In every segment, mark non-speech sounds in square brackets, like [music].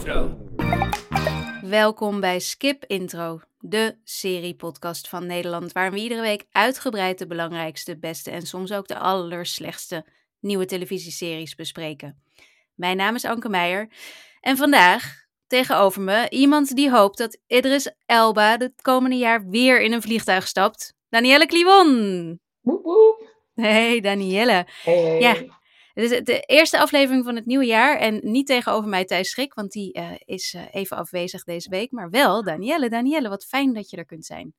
Intro. Welkom bij Skip Intro, de seriepodcast van Nederland, waar we iedere week uitgebreid de belangrijkste, beste en soms ook de allerslechtste nieuwe televisieseries bespreken. Mijn naam is Anke Meijer en vandaag tegenover me iemand die hoopt dat Idris Elba het komende jaar weer in een vliegtuig stapt. Danielle Kliwon. Woep woep. Hey Danielle. Hey, hey. Ja. Het is de eerste aflevering van het nieuwe jaar en niet tegenover mij Thijs Schrik, want die eh, is eh, even afwezig deze week. Maar wel Danielle. Danielle, wat fijn dat je er kunt zijn.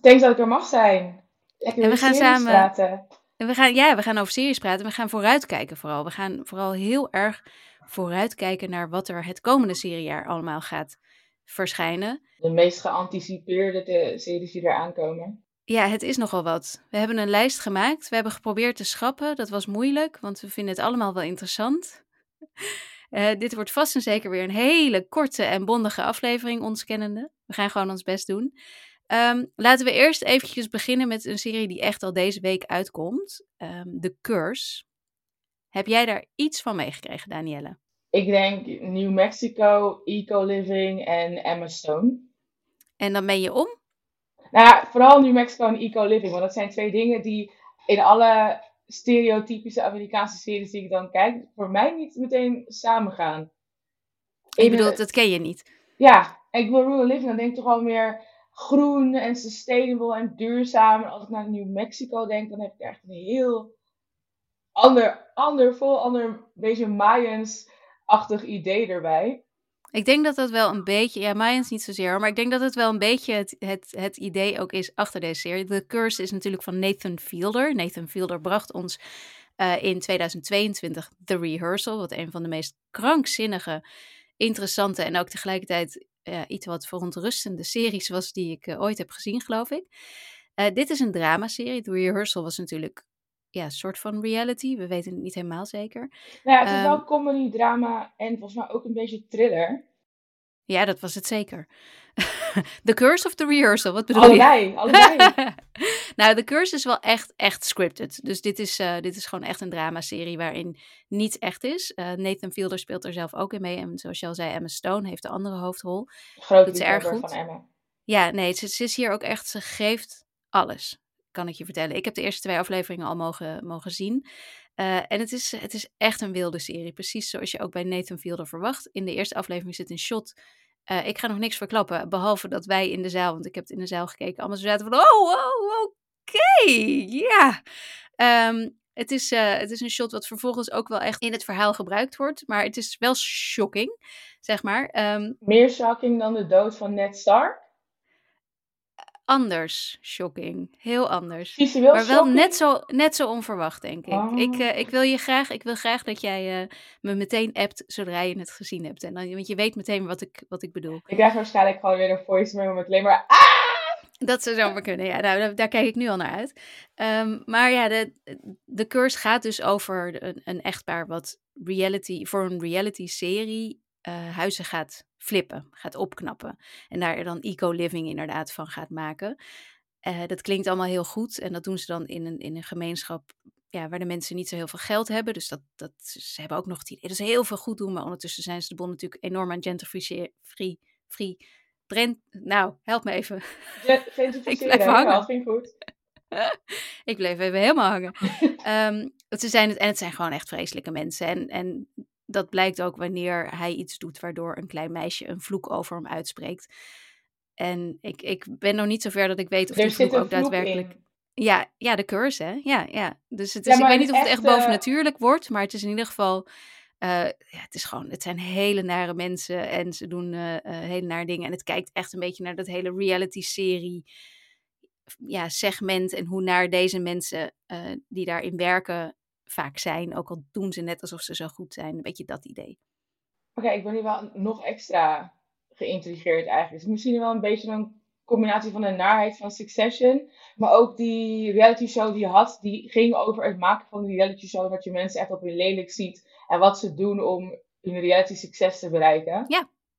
Thanks dat ik er mag zijn. Lekker En we gaan samen- praten. En we gaan, ja, we gaan over series praten. We gaan vooruitkijken vooral. We gaan vooral heel erg vooruitkijken naar wat er het komende seriejaar allemaal gaat verschijnen. De meest geanticipeerde series die er aankomen. Ja, het is nogal wat. We hebben een lijst gemaakt. We hebben geprobeerd te schrappen. Dat was moeilijk, want we vinden het allemaal wel interessant. Eh, dit wordt vast en zeker weer een hele korte en bondige aflevering, ons kennende. We gaan gewoon ons best doen. Ehm, laten we eerst eventjes beginnen met een serie die echt al deze week uitkomt. Ehm The Curse. Heb jij daar iets van meegekregen, Danielle? Ik denk New Mexico, Eco Living en Emma Stone. En dan ben je om? Nou ja, vooral New Mexico en Eco Living. Want dat zijn twee dingen die in alle stereotypische Amerikaanse series die ik dan kijk, voor mij niet meteen samengaan. Ik bedoel, dat ken je niet. Ja, ik wil rural living, dan denk ik toch wel meer groen en sustainable en duurzaam. En als ik naar New Mexico denk, dan heb ik echt een heel ander, ander vol ander, beetje Mayans-achtig idee erbij. Ik denk dat dat wel een beetje, ja, Mayans niet zozeer, maar ik denk dat het wel een beetje het, het, het idee ook is achter deze serie. The Curse is natuurlijk van Nathan Fielder. Nathan Fielder bracht ons eh, in 2022 The Rehearsal, wat een van de meest krankzinnige, interessante en ook tegelijkertijd ja, iets wat verontrustende series was die ik eh, ooit heb gezien, geloof ik. Eh, dit is een dramaserie. The Rehearsal was natuurlijk ja, soort van reality. We weten het niet helemaal zeker. Nou ja, het is Ehm. wel comedy, drama en volgens mij ook een beetje thriller. Ja, dat was het zeker. [laughs] the Curse of the Rehearsal, wat bedoel je? Allebei, allebei. [laughs] nou, The Curse is wel echt, echt scripted. Dus dit is, eh, dit is gewoon echt een dramaserie waarin niets echt is. Eh, Nathan Fielder speelt er zelf ook in mee. En zoals je al zei, Emma Stone heeft de andere hoofdrol. Groot erg liefhebber goed. van Emma. Ja, nee, ze, ze is hier ook echt, ze geeft alles, kan ik je vertellen. Ik heb de eerste twee afleveringen al mogen, mogen zien. Eh, en het is, het is echt een wilde serie, precies zoals je ook bij Nathan Fielder verwacht. In de eerste aflevering zit een shot. Eh, ik ga nog niks verklappen, behalve dat wij in de zaal, want ik heb het in de zaal gekeken, allemaal zo zaten van, oh, oh oké, ja. Ehm, het, is, eh, het is een shot wat vervolgens ook wel echt in het verhaal gebruikt wordt, maar het is wel shocking, zeg maar. Ehm, Meer shocking dan de dood van Ned Stark. Anders shocking. Heel anders. Visueel Maar wel shocking. net zo, net zo onverwacht, denk ik. Oh. Ik, eh, ik wil je graag, ik wil graag dat jij eh, me meteen appt zodra je het gezien hebt. En dan, want je weet meteen wat ik, wat ik bedoel. Ik krijg waarschijnlijk gewoon weer een voice memo met alleen maar ah! Dat zou zomaar kunnen, ja. Nou, daar, daar kijk ik nu al naar uit. Ehm, maar ja, de, de curse gaat dus over een, een echtpaar wat reality, voor een reality-serie eh, huizen gaat flippen, gaat opknappen. En daar dan eco-living inderdaad van gaat maken. Eh, dat klinkt allemaal heel goed en dat doen ze dan in een, in een gemeenschap ja, waar de mensen niet zo heel veel geld hebben. Dus dat, dat, ze hebben ook nog het idee dat ze heel veel goed doen, maar ondertussen zijn ze de bon natuurlijk enorm aan gentrificeer, free, free, Brent, nou, help me even. Gen- [laughs] Ik blijf hangen. ik goed. [laughs] ik bleef even helemaal hangen. Ehm, ze zijn het, en het zijn gewoon echt vreselijke mensen. En, en dat blijkt ook wanneer hij iets doet waardoor een klein meisje een vloek over hem uitspreekt. En ik, ik ben nog niet zover dat ik weet of Er die vloek ook daadwerkelijk. in. Ja, ja, de curse, hè? Ja, ja. Dus het Ja, is, ik weet niet of het echt eh, bovennatuurlijk wordt, maar het is in ieder geval. eh, ja, het is gewoon, het zijn hele nare mensen en ze doen eh, hele nare dingen. En het kijkt echt een beetje naar dat hele reality-serie ja, segment en hoe naar deze mensen die daarin werken vaak zijn. Ook al doen ze net alsof ze zo goed zijn. Een beetje dat idee. Oké, ik ben nu wel nog extra geïntrigeerd eigenlijk. Is misschien wel een beetje een combinatie van de naarheid van Succession. Maar ook die reality show die je had, die ging over het maken van die reality show. Dat je mensen echt op hun lelijk ziet. En wat ze doen om hun reality succes te bereiken.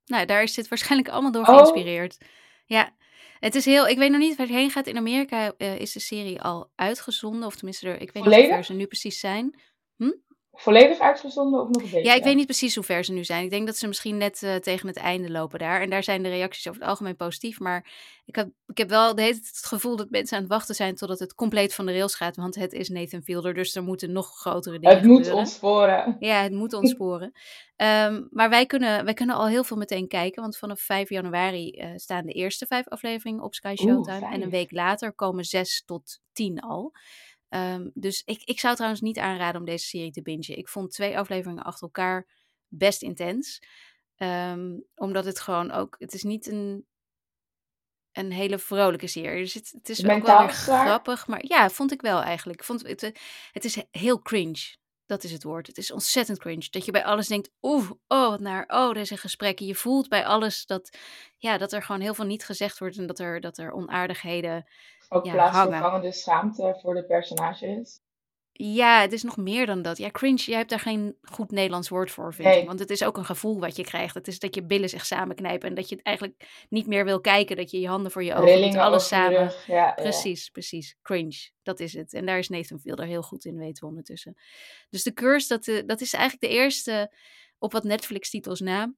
Nou, daar is dit waarschijnlijk allemaal door Oh. geïnspireerd. Ja, het is heel. Ik weet nog niet waar het heen gaat. In Amerika eh, is de serie al uitgezonden. Of tenminste, er, ik weet niet ver ze nu precies zijn. Volledig uitgezonden of nog een beetje? Ja, ik weet niet precies hoe ver ze nu zijn. Ik denk dat ze misschien net uh, tegen het einde lopen daar. En daar zijn de reacties over het algemeen positief. Maar ik heb, ik heb wel de hele tijd het gevoel dat mensen aan het wachten zijn totdat het compleet van de rails gaat. Want het is Nathan Fielder, dus er moeten nog grotere dingen Het moet gebeuren. ons sporen. Ja, het moet [laughs] ons sporen. um, maar wij kunnen, wij kunnen al heel veel meteen kijken. Want vanaf 5 januari uh, staan de eerste vijf afleveringen op Sky Showtime. Oeh, en een week later komen zes tot tien al. Um, dus ik, ik zou trouwens niet aanraden om deze serie te bingen. Ik vond twee afleveringen achter elkaar best intens. Um, omdat het gewoon ook. Het is niet een, een hele vrolijke serie. Dus het, het is ook wel weer grappig. Maar ja, vond ik wel eigenlijk. Ik vond het, het is heel cringe. Dat is het woord. Het is ontzettend cringe. Dat je bij alles denkt, oeh, oh, wat naar, oh, er zijn gesprekken. Je voelt bij alles dat, ja, dat er gewoon heel veel niet gezegd wordt en dat er, dat er onaardigheden ook ja, plaatsvervangende schaamte voor de personages. Ja, het is nog meer dan dat. Ja, cringe, jij hebt daar geen goed Nederlands woord voor, vind Nee. ik. Want het is ook een gevoel wat je krijgt. Het is dat je billen zich samenknijpen en dat je het eigenlijk niet meer wil kijken. Dat je je handen voor je ogen Rillingen alles samen. Ja, Precies, precies. Cringe, dat is het. En daar is Nathan Fielder heel goed in, weten we ondertussen. Dus de Curse, dat, eh, dat is eigenlijk de eerste, op wat Netflix-titels na,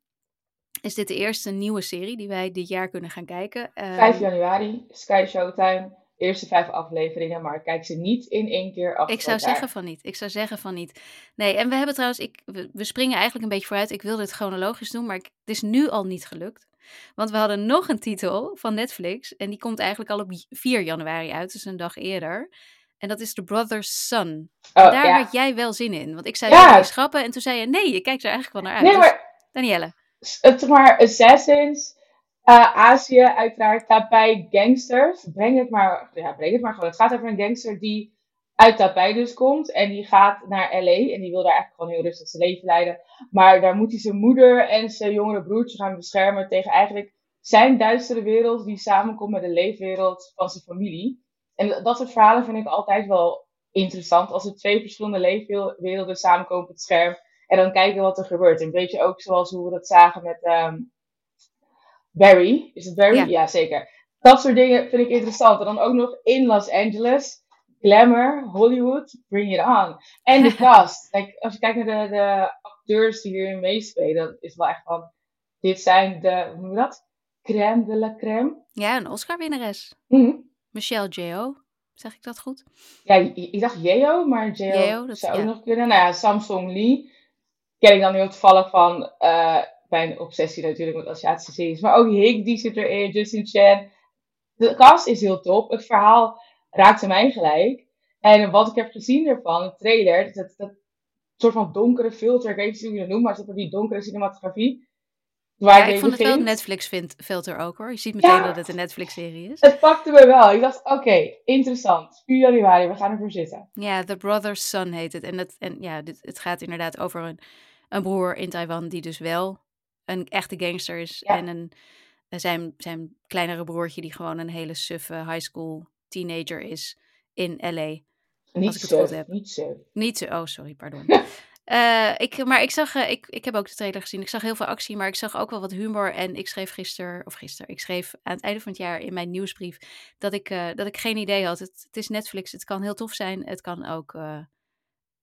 is dit de eerste nieuwe serie die wij dit jaar kunnen gaan kijken. ja. Ehm, 5 januari, Sky Showtime. Eerste vijf afleveringen, maar kijk ze niet in één keer achter Ik zou elkaar. zeggen van niet. Ik zou zeggen van niet. Nee, en we hebben trouwens, ik, we, springen eigenlijk een beetje vooruit. Ik wilde het chronologisch doen, maar ik, het is nu al niet gelukt. Want we hadden nog een titel van Netflix. En die komt eigenlijk al op 4 januari uit, dus een dag eerder. En dat is The Brother's Son. Oh, Daar ja. had jij wel zin in. Want ik zei, Ja. schrappen. En toen zei je, nee, je kijkt er eigenlijk wel naar uit. Nee, Dus, maar Danielle. het maar Assassins, eh, Azië uiteraard, daarbij gangsters. Breng het maar, ja, breng het maar gewoon. Het gaat over een gangster die uit Taipei dus komt. En die gaat naar LA. En die wil daar eigenlijk gewoon heel rustig zijn leven leiden. Maar daar moet hij zijn moeder en zijn jongere broertje gaan beschermen tegen eigenlijk zijn duistere wereld. Die samenkomt met de leefwereld van zijn familie. En dat soort verhalen vind ik altijd wel interessant. Als er twee verschillende leefwerelden samenkomen op het scherm. En dan kijken wat er gebeurt. Een beetje ook zoals hoe we dat zagen met ehm, Barry. Is het Barry? Ja. Ja. zeker. Dat soort dingen vind ik interessant. En dan ook nog in Los Angeles. Glamour, Hollywood, bring it on. En de [laughs] cast. Like, als je kijkt naar de, de acteurs die hierin meespelen, dat is wel echt van... Dit zijn de, hoe noem je dat? Crème de la crème. Ja, een Oscar-winnares. Mhm. Michelle J.O. Zeg ik dat goed? Ja, ik dacht Yeo, maar dat- zou ook ja. nog kunnen. Nou ja, Samsung Lee ken ik dan heel toevallig van eh mijn obsessie natuurlijk met Aziatische series. Maar ook Hik, die zit erin, Justin Chen. De cast is heel top. Het verhaal raakte mij gelijk. En wat ik heb gezien ervan, de trailer, dat, dat soort van donkere filter, ik weet niet hoe je het noemt, maar het is die donkere cinematografie. Waar Ja, ik vond het wel een. Netflix-filter ook hoor. Je ziet meteen Ja. dat het een Netflix-serie is. Het pakte me wel. Ik dacht, oké, interessant. 4 januari, we gaan ervoor zitten. Ja, The Brother's Son heet het. En, het, en ja, dit, het gaat inderdaad over een, een broer in Taiwan die dus wel een echte gangster is. Ja. En een, eh, zijn, zijn kleinere broertje die gewoon een hele suffe high school teenager is in L.A. Niet zo, niet zo. Niet zo, oh sorry, pardon. [laughs] Eh, ik, maar ik zag, eh, ik, ik heb ook de trailer gezien. Ik zag heel veel actie, maar ik zag ook wel wat humor. En ik schreef gisteren, of gisteren, ik schreef aan het einde van het jaar in mijn nieuwsbrief dat ik, dat ik geen idee had. Het, het is Netflix, het kan heel tof zijn, het kan ook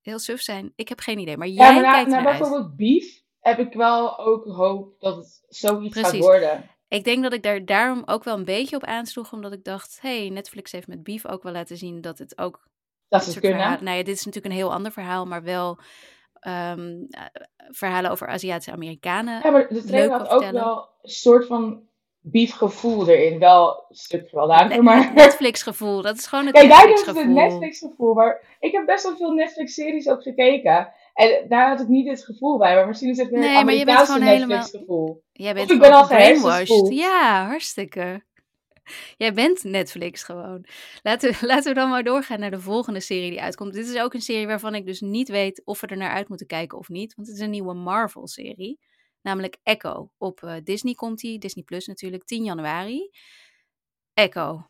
heel suf zijn. Ik heb geen idee, maar jij Ja, maar na, kijkt na ernaar uit. bijvoorbeeld Beef heb ik wel ook hoop dat het zoiets gaat worden. Ik denk dat ik daar daarom ook wel een beetje op aansloeg, omdat ik dacht, hey, Netflix heeft met Beef ook wel laten zien dat het ook Dat ze kunnen. Nou ja, dit is natuurlijk een heel ander verhaal, maar wel ehm, eh, verhalen over Aziatische Amerikanen. Ja, maar de trailer had ook wel een soort van beef gevoel erin. Wel een stuk gewelddadiger, Ne- maar... Netflix gevoel, dat is gewoon het Kijk, daar is het Netflix gevoel. Maar ik heb best wel veel Netflix series ook gekeken. En daar had ik niet dit gevoel bij. Maar misschien is het meer Nee, een maar je bent Amerikaanse gewoon helemaal- Netflix gevoel. Jij bent Of ik ben al gehersenspoeld. Ja, hartstikke. Jij bent Netflix gewoon. Laten we, [laughs] laten we dan maar doorgaan naar de volgende serie die uitkomt. Dit is ook een serie waarvan ik dus niet weet of we er naar uit moeten kijken of niet. Want het is een nieuwe Marvel-serie. Namelijk Echo. Op eh, Disney komt die. Disney Plus natuurlijk. 10 januari. Echo.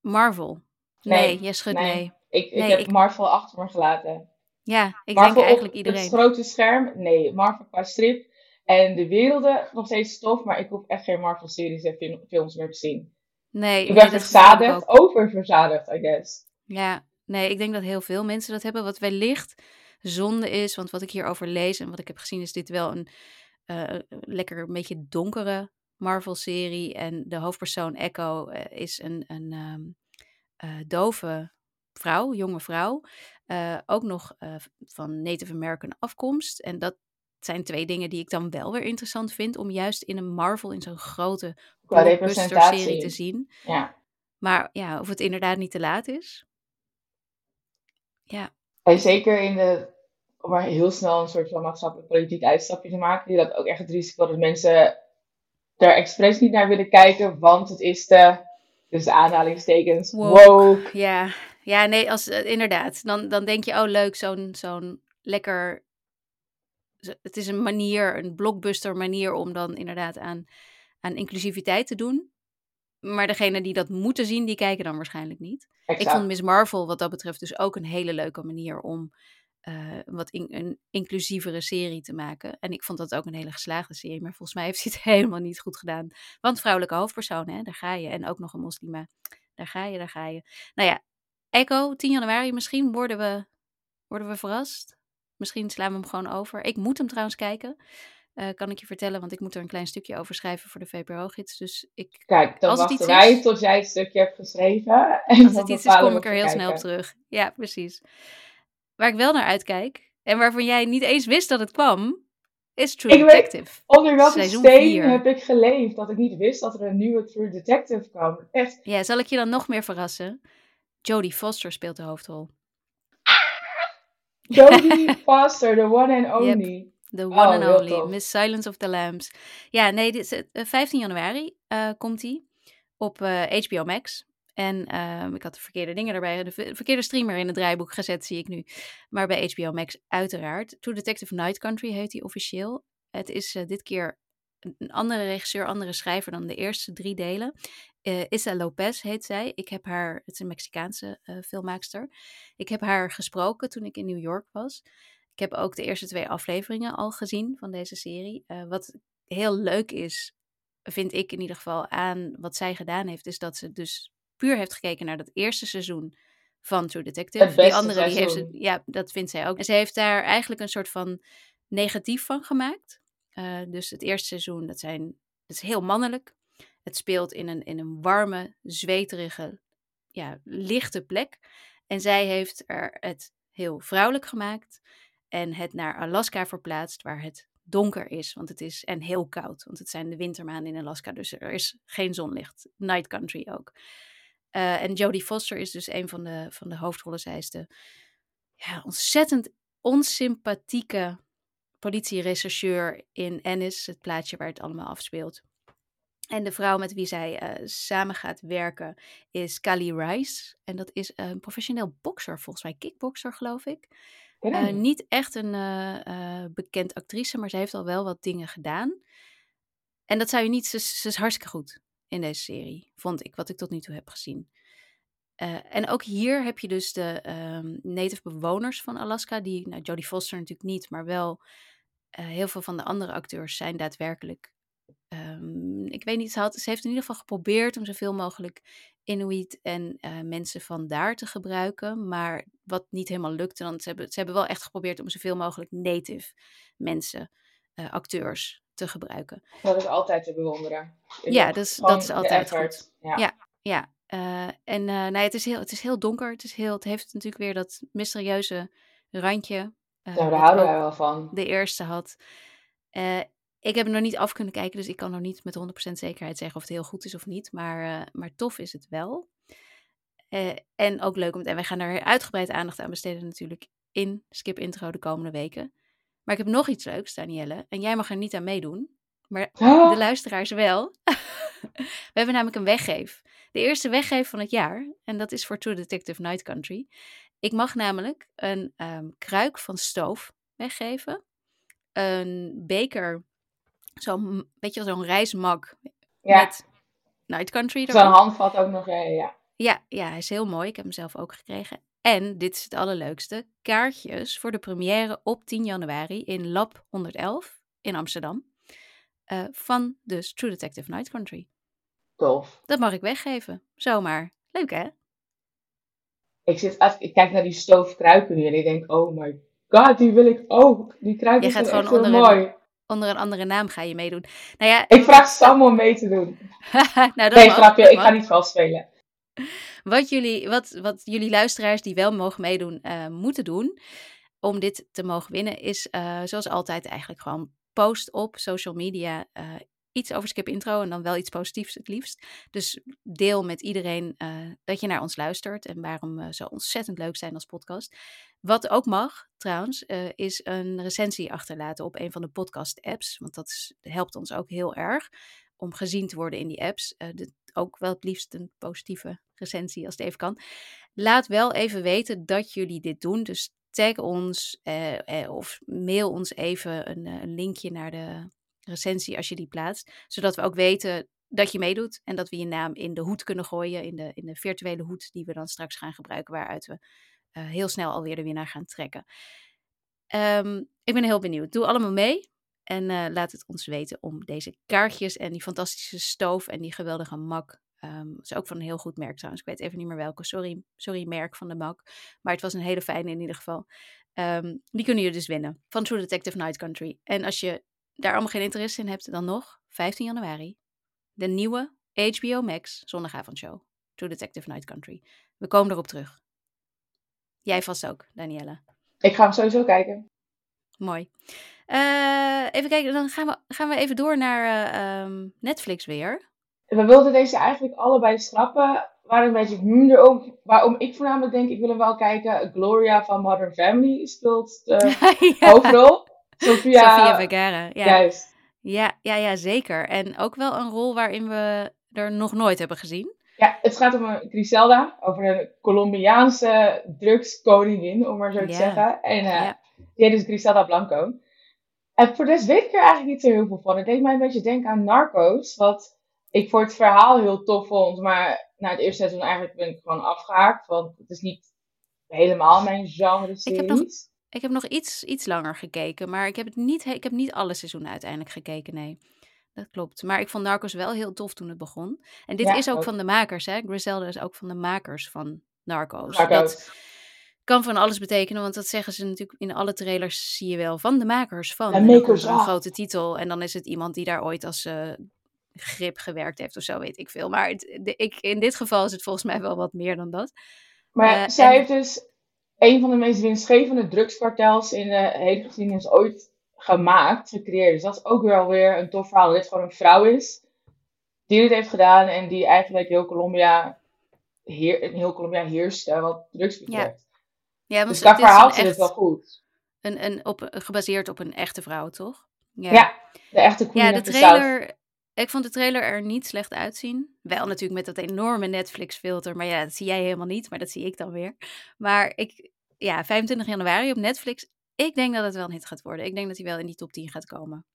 Marvel. Nee, Nee, jij schudt nee. nee. Ik, ik Nee, heb ik- Marvel achter me gelaten. Ja, ik Marvel denk eigenlijk iedereen. het grote scherm? Nee, Marvel qua strip. En de werelden nog steeds tof, maar ik hoef echt geen Marvel-series en fil- films meer te zien. Nee, Ik ben verzadigd, oververzadigd, I guess. Ja, nee, ik denk dat heel veel mensen dat hebben. Wat wellicht zonde is. Want wat ik hierover lees en wat ik heb gezien, is dit wel een uh, lekker een beetje donkere Marvel-serie. En de hoofdpersoon Echo uh, is een, een um, uh, dove vrouw, jonge vrouw. ook nog van Native American afkomst. En dat zijn twee dingen die ik dan wel weer interessant vind. Om juist in een Marvel, in zo'n grote blockbuster-serie te zien. Ja. Maar ja, of het inderdaad niet te laat is. Ja. En zeker in de om maar heel snel een soort van maatschappelijk politiek uitstapje te maken. Die dat ook echt het risico dat mensen daar expres niet naar willen kijken, want het is de, dus de aanhalingstekens, woke. Ja. Ja, nee, als, uh, inderdaad. Dan, dan denk je, oh leuk, zo'n zo'n lekker... Het is een manier, een blockbuster manier om dan inderdaad aan, aan inclusiviteit te doen. Maar degene die dat moeten zien, die kijken dan waarschijnlijk niet. Ik vond Miss Marvel wat dat betreft dus ook een hele leuke manier om uh, wat in, een inclusievere serie te maken. En ik vond dat ook een hele geslaagde serie, maar volgens mij heeft hij het [laughs] helemaal niet goed gedaan. Want vrouwelijke hoofdpersoon, hè, daar ga je. En ook nog een moslima, daar ga je, daar ga je. Nou ja, Echo, 10 januari, misschien worden we, worden we verrast. Misschien slaan we hem gewoon over. Ik moet hem trouwens kijken. Uh, kan ik je vertellen, want ik moet er een klein stukje over schrijven voor de VPRO-gids. Dus ik, Kijk, dan wachten wij is, tot jij het stukje hebt geschreven. [laughs] En als het iets is, kom ik er heel snel op terug. Ja, precies. Waar ik wel naar uitkijk, en waarvan jij niet eens wist dat het kwam, is True ik Detective. Weet, onder welke steen heb ik geleefd dat ik niet wist dat er een nieuwe True Detective kwam. Echt. Ja, zal ik je dan nog meer verrassen? Jodie Foster speelt de hoofdrol. [laughs] Jodie [laughs] Foster, the one and only. the one and only. Miss Silence of the Lambs. Ja, nee, dit is, 15 eh, januari uh, komt hij op uh, eh, HBO Max. En um, ik had de verkeerde dingen erbij, de verkeerde streamer in het draaiboek gezet, zie ik nu. Maar bij HBO Max uiteraard. True Detective Night Country heet hij officieel. Het is dit keer een andere regisseur, andere schrijver dan de eerste drie delen. Uh, Issa Lopez heet zij. Ik heb haar, het is een Mexicaanse uh, filmmaakster. Ik heb haar gesproken toen ik in New York was. Ik heb ook de eerste twee afleveringen al gezien van deze serie. wat heel leuk is, vind ik in ieder geval aan wat zij gedaan heeft, is dat ze dus puur heeft gekeken naar dat eerste seizoen van True Detective. Die andere, die heeft ze, ja, dat vindt zij ook. En ze heeft daar eigenlijk een soort van negatief van gemaakt. Uh, dus het eerste seizoen, dat, zijn, dat is heel mannelijk. Het speelt in een, in een warme, zweterige, ja, lichte plek. En zij heeft er het heel vrouwelijk gemaakt. En het naar Alaska verplaatst, waar het donker is. Want het is en heel koud. Want het zijn de wintermaanden in Alaska. Dus er is geen zonlicht. Night country ook. Uh, en Jodie Foster is dus een van de, van de hoofdrollen. Zij is de ja, ontzettend onsympathieke politierechercheur in Ennis, het plaatsje waar het allemaal afspeelt. En de vrouw met wie zij uh, samen gaat werken is Kali Rice. En dat is een professioneel bokser, volgens mij kickbokser geloof ik. Uh, niet echt een uh, bekend actrice, maar ze heeft al wel wat dingen gedaan. En dat zou je niet, ze, ze is hartstikke goed in deze serie, vond ik, wat ik tot nu toe heb gezien. Uh, en ook hier heb je dus de um, native bewoners van Alaska, die, nou, Jodie Foster natuurlijk niet, maar wel uh, heel veel van de andere acteurs zijn daadwerkelijk. Um, ik weet niet, ze, had, ze heeft in ieder geval geprobeerd om zoveel mogelijk Inuit en uh, mensen van daar te gebruiken, maar wat niet helemaal lukte, want ze hebben, ze hebben wel echt geprobeerd om zoveel mogelijk native mensen, acteurs te gebruiken. Dat is altijd te bewonderen. Ja, dus, dat is altijd goed. Ja, ja. ja. Uh, en uh, nee, het, is heel, het is heel donker. Het, is heel, het heeft natuurlijk weer dat mysterieuze randje. Uh, ja, daar houden wij wel van. De eerste had. ik heb hem nog niet af kunnen kijken, dus ik kan nog niet met 100% zekerheid zeggen of het heel goed is of niet. Maar, maar tof is het wel. en ook leuk om En wij gaan er uitgebreid aandacht aan besteden natuurlijk in Skip Intro de komende weken. Maar ik heb nog iets leuks, Danielle. En jij mag er niet aan meedoen. Maar de [gasps] luisteraars wel. [laughs] We hebben namelijk een weggeef. De eerste weggeef van het jaar. En dat is voor True Detective Night Country. Ik mag namelijk een um, kruik van stoof weggeven. Een beker. Zo'n, weet je zo'n reismak. Ja. Met Night Country. Zo'n handvat ook nog, ja. Ja, ja, hij is heel mooi. Ik heb hem zelf ook gekregen. En, dit is het allerleukste, kaartjes voor de première op 10 januari in Lab 111 in Amsterdam. Uh, van dus True Detective Night Country. Tof. Dat mag ik weggeven. Zomaar. Leuk hè? Ik, zit, ik kijk naar die stoofkruiken nu en ik denk, oh my god, die wil ik ook. Die ik gaat gewoon gewoon echt heel onder een- mooi. Onder een andere naam ga je meedoen. Nou ja, Ik vraag Sam om mee te doen. [laughs] nou, Nee, grapje, ik ga niet vals spelen. Wat jullie, wat, wat jullie luisteraars die wel mogen meedoen, eh, moeten doen om dit te mogen winnen, is eh, zoals altijd eigenlijk gewoon post op social media eh, iets over Skip Intro en dan wel iets positiefs het liefst. Dus deel met iedereen eh, dat je naar ons luistert en waarom we zo ontzettend leuk zijn als podcast. Wat ook mag, trouwens, eh, is een recensie achterlaten op een van de podcast-apps. Want dat helpt ons ook heel erg om gezien te worden in die apps. Eh, ook wel het liefst een positieve recensie als het even kan. Laat wel even weten dat jullie dit doen. Dus tag ons eh, of mail ons even een, een linkje naar de recensie als je die plaatst. Zodat we ook weten dat je meedoet en dat we je naam in de hoed kunnen gooien. In de, in de virtuele hoed die we dan straks gaan gebruiken. Waaruit we eh, heel snel alweer de winnaar gaan trekken. Ehm, ik ben heel benieuwd. Doe allemaal mee. En eh, laat het ons weten om deze kaartjes en die fantastische stoof en die geweldige mak. ehm, dat is ook van een heel goed merk trouwens. Ik weet even niet meer welke. Sorry, sorry merk van de mak. Maar het was een hele fijne in ieder geval. Ehm, die kunnen jullie dus winnen. Van True Detective Night Country. En als je daar allemaal geen interesse in hebt, dan nog 15 januari. De nieuwe HBO Max zondagavondshow. True Detective Night Country. We komen erop terug. Jij vast ook, Danielle. Ik ga hem sowieso kijken. Mooi. Eh, even kijken, dan gaan we, gaan we even door naar eh, ehm, Netflix weer. We wilden deze eigenlijk allebei schrappen. We waren een beetje hmm erom. Waarom ik voornamelijk denk, ik wil hem wel kijken. Gloria van Modern Family speelt de [laughs] ja. hoofdrol. Sophia, Sofia Vergara. Ja. juist. Ja, ja, ja, zeker. En ook wel een rol waarin we er nog nooit hebben gezien. Ja, het gaat om een Griselda, over een Colombiaanse drugskoningin, om maar zo te zeggen. En eh die heet dus Griselda Blanco. En voor de rest weet ik er eigenlijk niet zo heel veel van. Het deed mij een beetje denken aan Narcos, wat ik voor het verhaal heel tof vond. Maar na het eerste seizoen eigenlijk ben ik gewoon afgehaakt, want het is niet helemaal mijn genre Ik heb nog-. Ik heb nog iets, iets langer gekeken, maar ik heb, het niet, ik heb niet alle seizoenen uiteindelijk gekeken, nee. Dat klopt. Maar ik vond Narcos wel heel tof toen het begon. En dit Ja, is ook ook. van de makers, hè. Griselda is ook van de makers van Narcos. Narcos. Dat kan van alles betekenen, want dat zeggen ze natuurlijk in alle trailers, zie je wel, van de makers van. En makers een of. grote titel en dan is het iemand die daar ooit als eh, grip gewerkt heeft of zo, weet ik veel. Maar het, de, ik, in dit geval is het volgens mij wel wat meer dan dat. Maar Eh, zij en- heeft dus een van de meest winstgevende drugskartels in de hele geschiedenis ooit gemaakt, gecreëerd. Dus dat is ook wel weer een tof verhaal. Dat dit gewoon een vrouw is die dit heeft gedaan en die eigenlijk heel Colombia, heer, in heel Colombia heerste wat drugs betreft. Ja, dus is verhaal zit het wel goed. Een, een, op, gebaseerd op een echte vrouw, toch? Ja, de echte queen Ja, de trailer. Ik vond de trailer er niet slecht uitzien. Wel natuurlijk met dat enorme Netflix-filter. Maar ja, dat zie jij helemaal niet. Maar dat zie ik dan weer. Maar ik, ja, 25 januari op Netflix. Ik denk dat het wel een hit gaat worden. Ik denk dat hij wel in die top 10 gaat komen.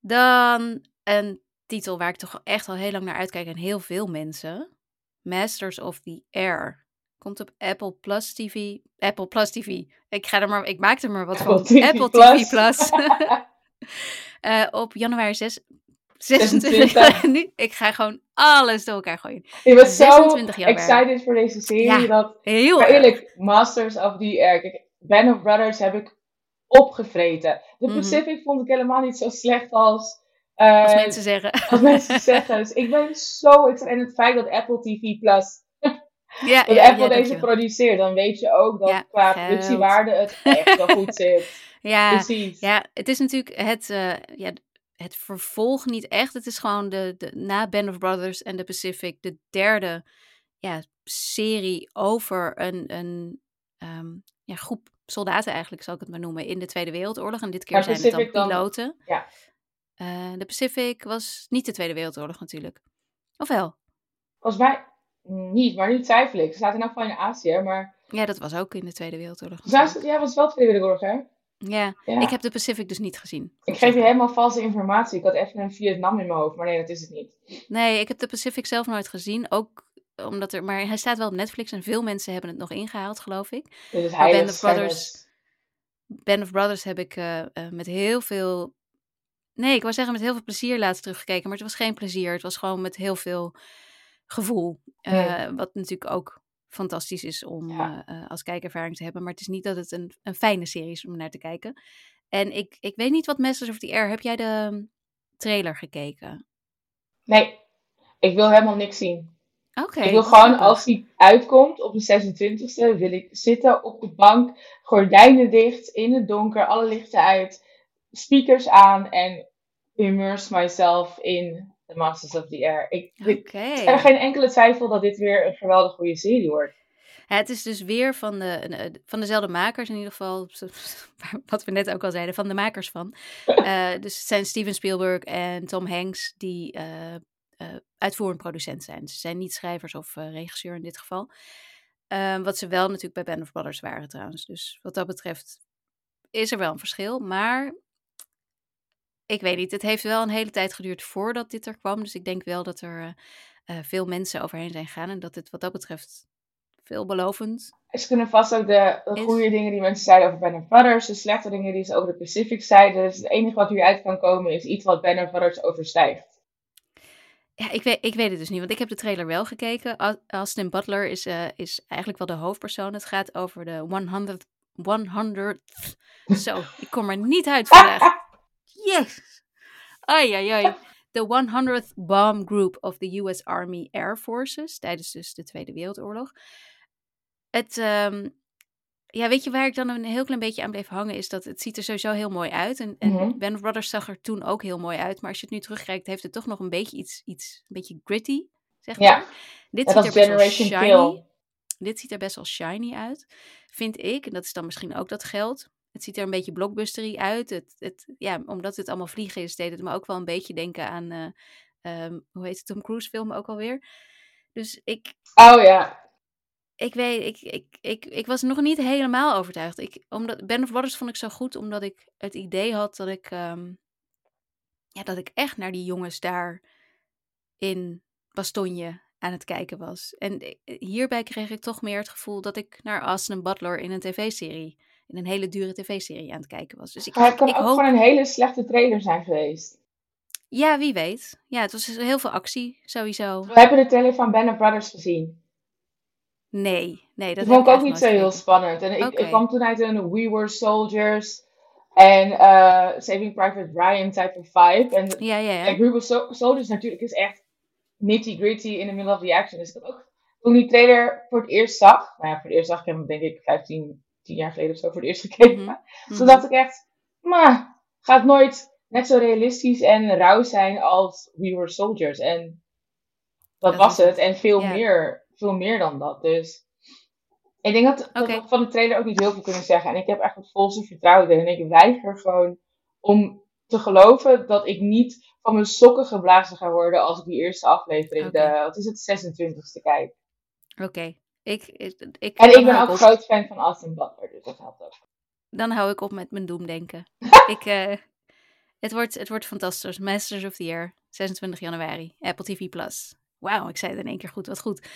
Dan een titel waar ik toch echt al heel lang naar uitkijk. En heel veel mensen. Masters of the Air. Komt op Apple Plus TV. Apple Plus TV. Ik, ga er maar, ik maak er maar wat Apple van. TV Apple. TV Plus. [laughs] [laughs] Eh, op januari 6, 26. 26. nu, ik ga gewoon alles door elkaar gooien. Ik was zo 26 januari. excited voor deze serie. Ja, dat, Heel maar eerlijk, Masters of the Air. Kijk, Band of Brothers heb ik opgevreten. De Mhm. Pacific vond ik helemaal niet zo slecht als, eh, Als mensen zeggen. [laughs] als mensen zeggen. Dus ik ben zo excited. En het feit dat Apple TV Plus, [laughs] ja, dat ja, Apple ja, deze produceert, dan weet je ook dat qua productiewaarde het echt wel goed zit. Ja, Precies. ja, het is natuurlijk het, eh, ja, het vervolg niet echt. Het is gewoon de, de, na Band of Brothers en The Pacific de derde ja, serie over een, een ehm, ja, groep soldaten eigenlijk, zal ik het maar noemen, in de Tweede Wereldoorlog. En dit keer Maar zijn het dan Pacific dan- piloten. ja. Eh, de Pacific was niet de Tweede Wereldoorlog natuurlijk. Of wel? Volgens mij niet, maar nu twijfel ik. Ze zaten in elk geval in Azië, maar... Ja, dat was ook in de Tweede Wereldoorlog. Ja, het was wel Tweede Wereldoorlog, hè? Ja, Ja. ik heb de Pacific dus niet gezien. Ik geef je helemaal valse informatie. Ik had even een Vietnam in mijn hoofd, maar nee, dat is het niet. Nee, ik heb de Pacific zelf nooit gezien. Ook omdat er, maar hij staat wel op Netflix en veel mensen hebben het nog ingehaald, geloof ik. Maar heilig. Band of Brothers- Band of Brothers heb ik eh, eh, met heel veel. Nee, ik wou zeggen met heel veel plezier laatst teruggekeken. Maar het was geen plezier. Het was gewoon met heel veel gevoel. Eh, Wat natuurlijk ook fantastisch is om Ja. eh, eh, als kijkervaring te hebben. Maar het is niet dat het een, een fijne serie is om naar te kijken. En ik, ik weet niet wat Masters of the Air. Heb jij de um, trailer gekeken? Nee, ik wil helemaal niks zien. Oké. ik wil gewoon, als die uitkomt op de 26e, wil ik zitten op de bank, gordijnen dicht, in het donker, alle lichten uit, speakers aan en immerse myself in The Masters of the Air. Ik, ik, er is geen enkele twijfel dat dit weer een geweldig goede serie wordt. Ja, het is dus weer van, de, eh, van dezelfde makers in ieder geval. [laughs] Wat we net ook al zeiden, van de makers van. Uh, [laughs] dus het zijn Steven Spielberg en Tom Hanks die uh, uh, uitvoerend producent zijn. Ze zijn niet schrijvers of regisseur in dit geval. Wat ze wel natuurlijk bij Band of Brothers waren trouwens. Dus wat dat betreft is er wel een verschil. Maar ik weet niet, het heeft wel een hele tijd geduurd voordat dit er kwam. Dus ik denk wel dat er uh, veel mensen overheen zijn gegaan. En dat het wat dat betreft veelbelovend Ze kunnen vast ook de, de goede dingen die mensen zeiden over Band of Brothers, de slechte dingen die ze over de Pacific zeiden. Dus het enige wat hieruit kan komen is iets wat Band of Brothers overstijgt. Ja, ik weet, ik weet het dus niet, want ik heb de trailer wel gekeken. Austin Butler is, uh, is eigenlijk wel de hoofdpersoon. Het gaat over de 100 100 Zo, ik kom er niet uit vandaag. [laughs] Yes! Ai, ai, ai. De 100th Bomb Group of the US Army Air Forces tijdens dus de Tweede Wereldoorlog. Het, um, ja, weet je waar ik dan een heel klein beetje aan bleef hangen, is dat het ziet er sowieso heel mooi uit. En, en Mhm. mm-hmm. Band of Brothers zag er toen ook heel mooi uit. Maar als je het nu terugkijkt, heeft het toch nog een beetje iets, iets een beetje gritty, zeg maar. Ja, Dit ziet er best wel shiny. Kill. Dit ziet er best wel shiny uit, vind ik. En dat is dan misschien ook dat geld. Het ziet er een beetje blockbustery uit. Het, het, ja, omdat het allemaal vliegen is, deed het me ook wel een beetje denken aan, uh, um, hoe heet het, Tom Cruise film ook alweer. Dus ik, Oh ja, ik weet, ik, ik, ik, ik was nog niet helemaal overtuigd. Ik, omdat, Band of Brothers vond ik zo goed, omdat ik het idee had dat ik, um, ja, dat ik echt naar die jongens daar in Bastogne aan het kijken was. En hierbij kreeg ik toch meer het gevoel dat ik naar Austin Butler in een tv-serie, in een hele dure tv-serie aan het kijken was. Dus ik, kan ik ook hoop... gewoon een hele slechte trailer zijn geweest. Ja, wie weet. Ja, het was heel veel actie, sowieso. We hebben de trailer van Band of Brothers gezien. Nee, nee, dat Dat vond ik ook niet zo heel spannend. En ik, kwam toen uit een We Were Soldiers en eh, Saving Private Ryan type of vibe. En Ja, ja, We Were So- Soldiers natuurlijk is echt nitty gritty in the middle of the action. Dus ik had ook, toen die trailer voor het eerst zag, nou ja, voor het eerst zag ik hem denk ik 15, 10 jaar geleden of zo voor het eerst gekeken. Mhm. Toen Mhm. dacht ik echt, maar gaat nooit net zo realistisch en rauw zijn als We Were Soldiers. En dat, Dat was het. En veel, meer, veel meer dan dat. Dus ik denk dat, we van de trailer ook niet heel veel kunnen zeggen. En ik heb echt het volste vertrouwen erin. En ik weiger gewoon om te geloven dat ik niet van mijn sokken geblazen ga worden als ik die eerste aflevering, Oké. de, wat is het, 26e kijk. Oké. Ik, ik, ik, En ik ben ook op. groot fan van Austin Butler, dus dat helpt ook. Dan hou ik op met mijn doemdenken. [laughs] ik, eh, het, wordt, het wordt fantastisch. Masters of the Year, 26 januari, Apple TV+. Plus. Wauw, ik zei het in één keer goed, wat goed.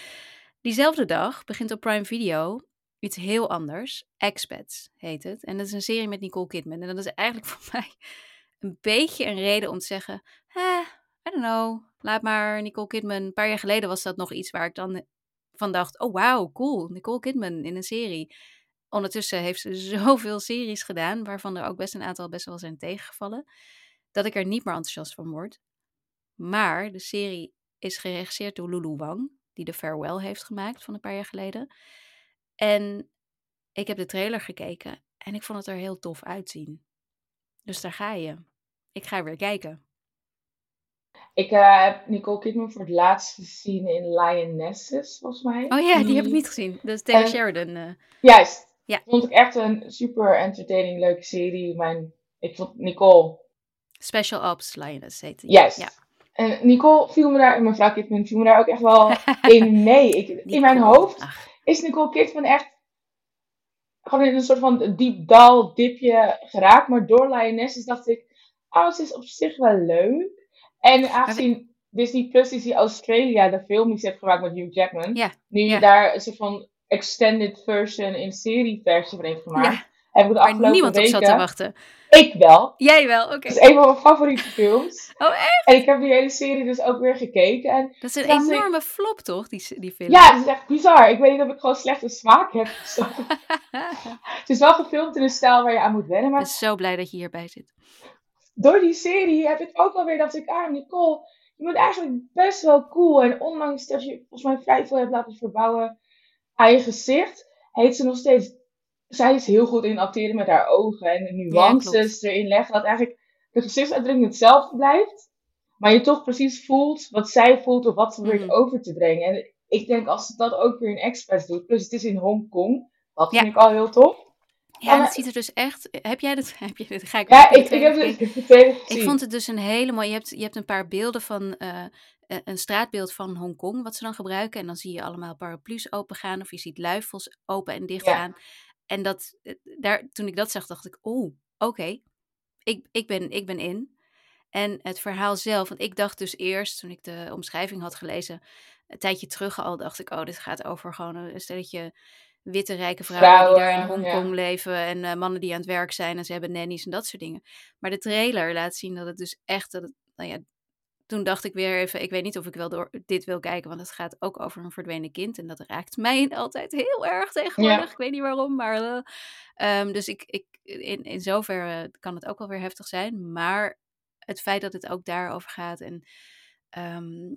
Diezelfde dag begint op Prime Video iets heel anders. Expats heet het. En dat is een serie met Nicole Kidman. En dat is eigenlijk [laughs] voor mij een beetje een reden om te zeggen... Eh, I don't know, laat maar Nicole Kidman. Een paar jaar geleden was dat nog iets waar ik dan van dacht... Oh, wauw, cool, Nicole Kidman in een serie. Ondertussen heeft ze [laughs] zoveel series gedaan... waarvan er ook best een aantal best wel zijn tegengevallen... dat ik er niet meer enthousiast van word. Maar de serie is geregisseerd door Lulu Wang... die de Farewell heeft gemaakt van een paar jaar geleden... En ik heb de trailer gekeken en ik vond het er heel tof uitzien. Dus daar ga je. Ik ga weer kijken. Ik eh, heb Nicole Kidman voor het laatst gezien in Lionesses, volgens mij. Oh ja, die heb ik niet gezien. Dat is Taylor En- Sheridan. eh. Juist. Ja. Vond ik echt een super entertaining, leuke serie. Mijn, ik vond Nicole, Special Ops Lioness heet die. juist. Ja. En Nicole viel me daar, en mevrouw Kidman viel me daar ook echt wel [laughs] in mee. Ik, in mijn hoofd Ach, is Nicole Kidman echt gewoon in een soort van diep dal dipje geraakt. Maar door Lionesses dacht ik, oh, het is op zich wel leuk. En aangezien Disney Plus is die Australia, de film die ze heeft gemaakt met Hugh Jackman. Ja, Nu ja. daar een soort van extended version in serieversie van heeft gemaakt. ja, heb ik de Waar afgelopen niemand op weken... zat te wachten. Ik wel. Jij wel, oké. Het is een van mijn favoriete films. [laughs] Oh, echt? En ik heb die hele serie dus ook weer gekeken. En Dat is een ik- enorme flop, toch, die, die film? ja, het is echt bizar. Ik weet niet of ik gewoon slechte smaak heb. [laughs] het is wel gefilmd in een stijl waar je aan moet wennen. Ik Maar ben zo blij dat je hierbij zit. Door die serie heb ik ook wel weer dat ik, ah, Nicole, je bent eigenlijk best wel cool. En ondanks dat je volgens mij vrij veel hebt laten verbouwen aan je gezicht, heet ze nog steeds. Zij is heel goed in acteren met haar ogen en de nuances erin leggen. Dat eigenlijk de gezichtsuitdrukking hetzelfde blijft. Maar je toch precies voelt wat zij voelt of wat ze probeert Mhm. over te brengen. En ik denk als ze dat ook weer in Express doet, plus het is in Hongkong, dat Ja. vind ik al heel tof. Ja, het ziet er dus echt... Heb jij dat? [laughs] Heb je dit? Ga ik Ja, ik, ik heb het [laughs] ik gezien. Vond het dus een hele mooie. Je hebt, je hebt een paar beelden van eh, een straatbeeld van Hongkong, wat ze dan gebruiken. En dan zie je allemaal paraplu's open gaan, of je ziet luifels open en dicht Ja. gaan. En dat, eh, daar, toen ik dat zag, dacht ik: oh, oké, ik, ik, ben, ik ben in. En het verhaal zelf, want ik dacht dus eerst, toen ik de omschrijving had gelezen, een tijdje terug al, dacht ik: oh, dit gaat over gewoon een stelletje witte rijke vrouwen, die daar in Hongkong ja. leven en eh, mannen die aan het werk zijn en ze hebben nannies en dat soort dingen. Maar de trailer laat zien dat het dus echt, dat het, nou ja, toen dacht ik weer even, ik weet niet of ik wel door dit wil kijken, want het gaat ook over een verdwenen kind en dat raakt mij [laughs] altijd heel erg tegenwoordig. Ja. Ik weet niet waarom, maar eh, ehm, dus ik, ik, in, in zoverre kan het ook wel weer heftig zijn, maar het feit dat het ook daarover gaat en ehm,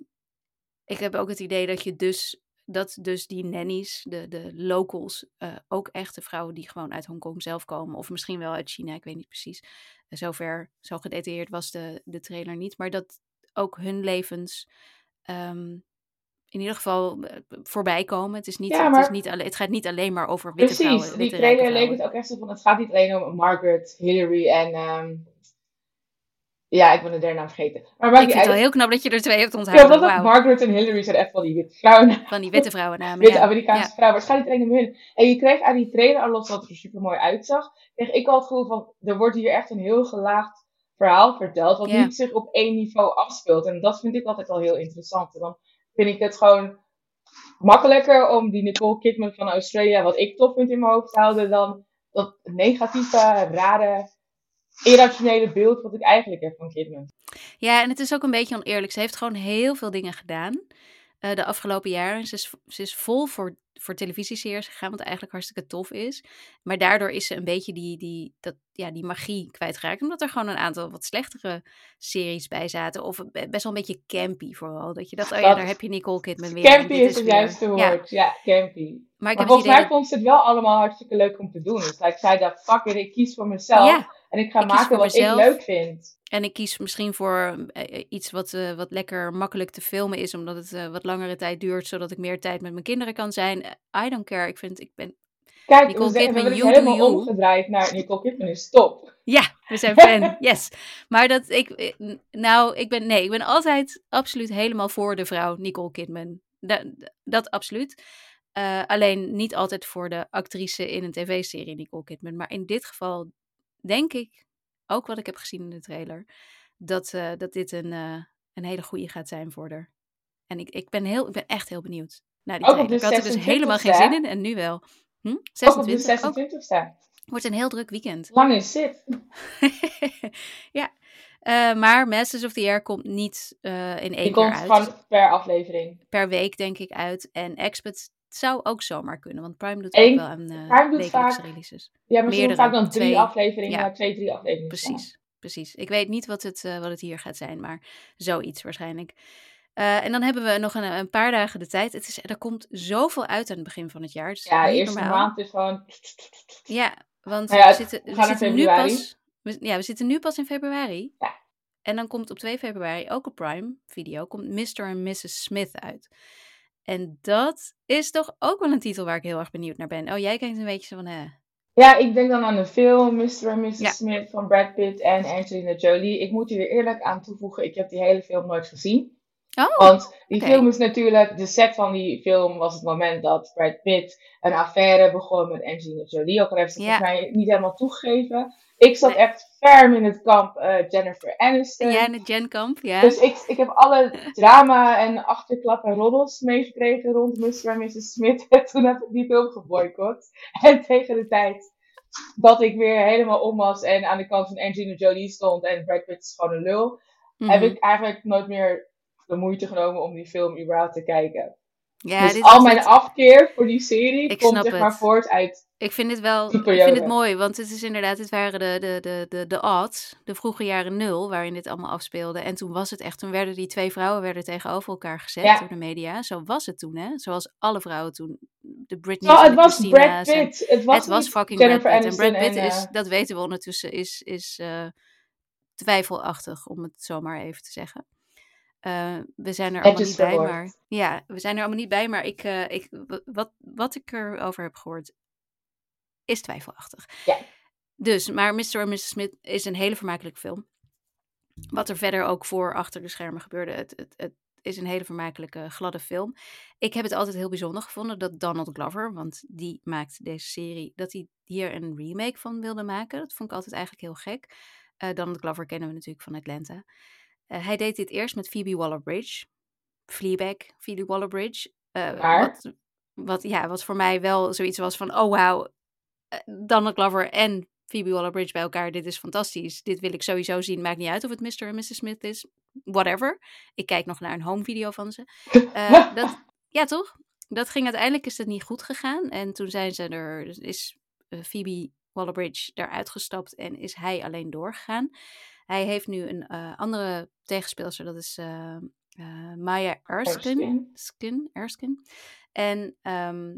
ik heb ook het idee dat je dus dat dus die nannies, de, de locals, eh, ook echte vrouwen die gewoon uit Hongkong zelf komen, of misschien wel uit China, ik weet niet precies. Eh, Zover, zo gedetailleerd was de, de trailer niet, maar dat ook hun levens ehm, in ieder geval eh, voorbij komen. Het, is niet, Ja, het, is niet het gaat niet alleen maar over witte Precies, vrouwen. die witte rijke trailer leek het ook echt zo van, het gaat niet alleen om Margaret, Hillary en, ehm, ja, ik ben de derde naam vergeten. Maar Ik vind het wel heel knap dat je er twee hebt Ja, onthouden. omdat ook Wauw. Margaret en Hillary zijn echt wel die witte vrouwen, Van die witte vrouwennamen. witte ja. Amerikaanse Ja. vrouwen. Alleen om hun. En je kreeg aan die trailer, al los dat het er super mooi uitzag, kreeg ik al het gevoel van, er wordt hier echt een heel gelaagd verhaal verteld, wat Ja. niet zich op één niveau afspeelt. En dat vind ik altijd al heel interessant. En dan vind ik het gewoon makkelijker om die Nicole Kidman van Australia, wat ik tof vind in mijn hoofd te houden, dan dat negatieve, rare, irrationele beeld wat ik eigenlijk heb van Kidman. Ja, en het is ook een beetje oneerlijk. Ze heeft gewoon heel veel dingen gedaan eh, de afgelopen jaren. Ze is, ze is vol voor, voor televisieseries gegaan, wat eigenlijk hartstikke tof is. Maar daardoor is ze een beetje die, die, dat, ja, die magie kwijtgeraakt. Omdat er gewoon een aantal wat slechtere series bij zaten. Of be- best wel een beetje campy vooral. Dat je dat, oh ja, Dat- daar heb je Nicole Kidman weer. Campy is het weer- juiste woord. Ja, campy. maar ik Maar volgens mij dat- vond ze het wel allemaal hartstikke leuk om te doen. Dus like, zij dacht, fuck it, ik kies voor mezelf. Ja, en ik ga ik maken wat mezelf. ik leuk vind. En ik kies misschien voor eh, iets wat, eh, wat lekker makkelijk te filmen is, omdat het eh, wat langere tijd duurt, zodat ik meer tijd met mijn kinderen kan zijn. Eh, I don't care. Ik vind, ik ben, Kijk, Nicole we, we Kidman, you helemaal you. omgedraaid naar Nicole Kidman is top. [laughs] ja, we zijn fan, [laughs] yes. Maar dat ik, eh, nou, ik ben, nee, ik ben altijd absoluut helemaal voor de vrouw Nicole Kidman. Da- d- dat absoluut. Eh, alleen niet altijd voor de actrice in een tv-serie Nicole Kidman. Maar in dit geval denk ik, ook wat ik heb gezien in de trailer, dat, eh, dat dit een, eh, een hele goede gaat zijn voor haar. En ik, ik, ben heel, ik ben echt heel benieuwd naar die trailer. Ik had er dus 26e, helemaal geen zin in en nu wel. Hm? Ook op de 26 ook. 26e. Wordt een heel druk weekend. Lang is zit. [laughs] ja. Eh, maar Masters of the Air komt niet in één Die keer komt uit. gewoon per aflevering. Per week denk ik uit. En Expert zou ook zomaar kunnen. Want Prime doet ook wel aan Prime doet wekelijkse vaak- releases. Ja, Meerdere, vaak dan drie twee. afleveringen, Ja. maar twee, drie afleveringen. Precies, precies. Ik weet niet wat het, eh, wat het hier gaat zijn, maar zoiets waarschijnlijk. Eh, en dan hebben we nog een, een paar dagen de tijd. Het is, er komt zoveel uit aan het begin van het jaar. Het Ja, de eerste normaal. maand is gewoon... Ja, want Nou ja, we zitten, we zitten nu pas. we- ja, we zitten nu pas in februari. Ja. En dan komt op 2 februari ook op Prime Video komt Mr. en Mrs. Smith uit. En dat is toch ook wel een titel waar ik heel erg benieuwd naar ben. Oh, jij kijkt een beetje zo van, eh. Ja, ik denk dan aan de film Mr. en Mrs. Ja. Smith van Brad Pitt en Angelina Jolie. Ik moet hier eerlijk aan toevoegen, ik heb die hele film nooit gezien. Oh, Want die film is natuurlijk, de set van die film was het moment dat Brad Pitt een affaire begon met Angelina Jolie. Ook al heeft ze volgens mij niet helemaal toegegeven. Ik zat Nee. echt ferm in het kamp eh, Jennifer Aniston. ja, de Gen Kamp, ja. Dus ik, ik heb alle drama en achterklap en roddels meegekregen rond Mr. en Mrs. Smith. En [laughs] toen heb ik die film geboycott. En tegen de tijd dat ik weer helemaal om was en aan de kant van Angelina Jolie stond en Brad Pitt is gewoon een lul, heb Mhm. ik eigenlijk nooit meer de moeite genomen om die film überhaupt te kijken. Ja, dus dit al mijn het. afkeer voor die serie Ik komt zeg maar het. voort uit Ik vind dit wel, ik vind het mooi, want het is inderdaad, dit waren de, de, de, de, de odds, de vroege jaren nul, waarin dit allemaal afspeelde. En toen was het echt, toen werden die twee vrouwen werden tegenover elkaar gezet Ja. door de media. Zo was het toen, hè? Zoals alle vrouwen toen, de Britney's Zo, en het was Brad Pitt. Het was, het was fucking Jennifer Brad Pitt. En Brad Pitt en, is, eh, dat weten we ondertussen, is, is eh, twijfelachtig, om het zo maar even te zeggen. Eh, we zijn er allemaal niet bij, maar ja, we zijn er allemaal niet bij, maar ik, eh, ik, wat, wat ik erover heb gehoord, is twijfelachtig. Ja. Dus, maar Mr. en Mrs. Smith is een hele vermakelijke film. Wat er verder ook voor achter de schermen gebeurde, het, het, het is een hele vermakelijke, gladde film. Ik heb het altijd heel bijzonder gevonden dat Donald Glover, want die maakt deze serie, dat hij hier een remake van wilde maken. Dat vond ik altijd eigenlijk heel gek. Eh, Donald Glover kennen we natuurlijk van Atlanta. Eh, hij deed dit eerst met Phoebe Waller-Bridge. Fleabag, Phoebe Waller-Bridge. Eh, wat, wat, ja, wat voor mij wel zoiets was van, oh wauw, eh, Donald Glover en Phoebe Waller-Bridge bij elkaar, dit is fantastisch. Dit wil ik sowieso zien. Maakt niet uit of het Mr. en Mrs. Smith is. Whatever. Ik kijk nog naar een home video van ze. [laughs] Dat, ja, toch? Dat ging uiteindelijk is dat niet goed gegaan. En toen zijn ze er, is Phoebe Waller-Bridge eruit gestapt en is hij alleen doorgegaan. Hij heeft nu een eh, andere tegenspeelster, dat is eh, eh, Maya Erskine. Erskine. Skin, Erskine. En ehm,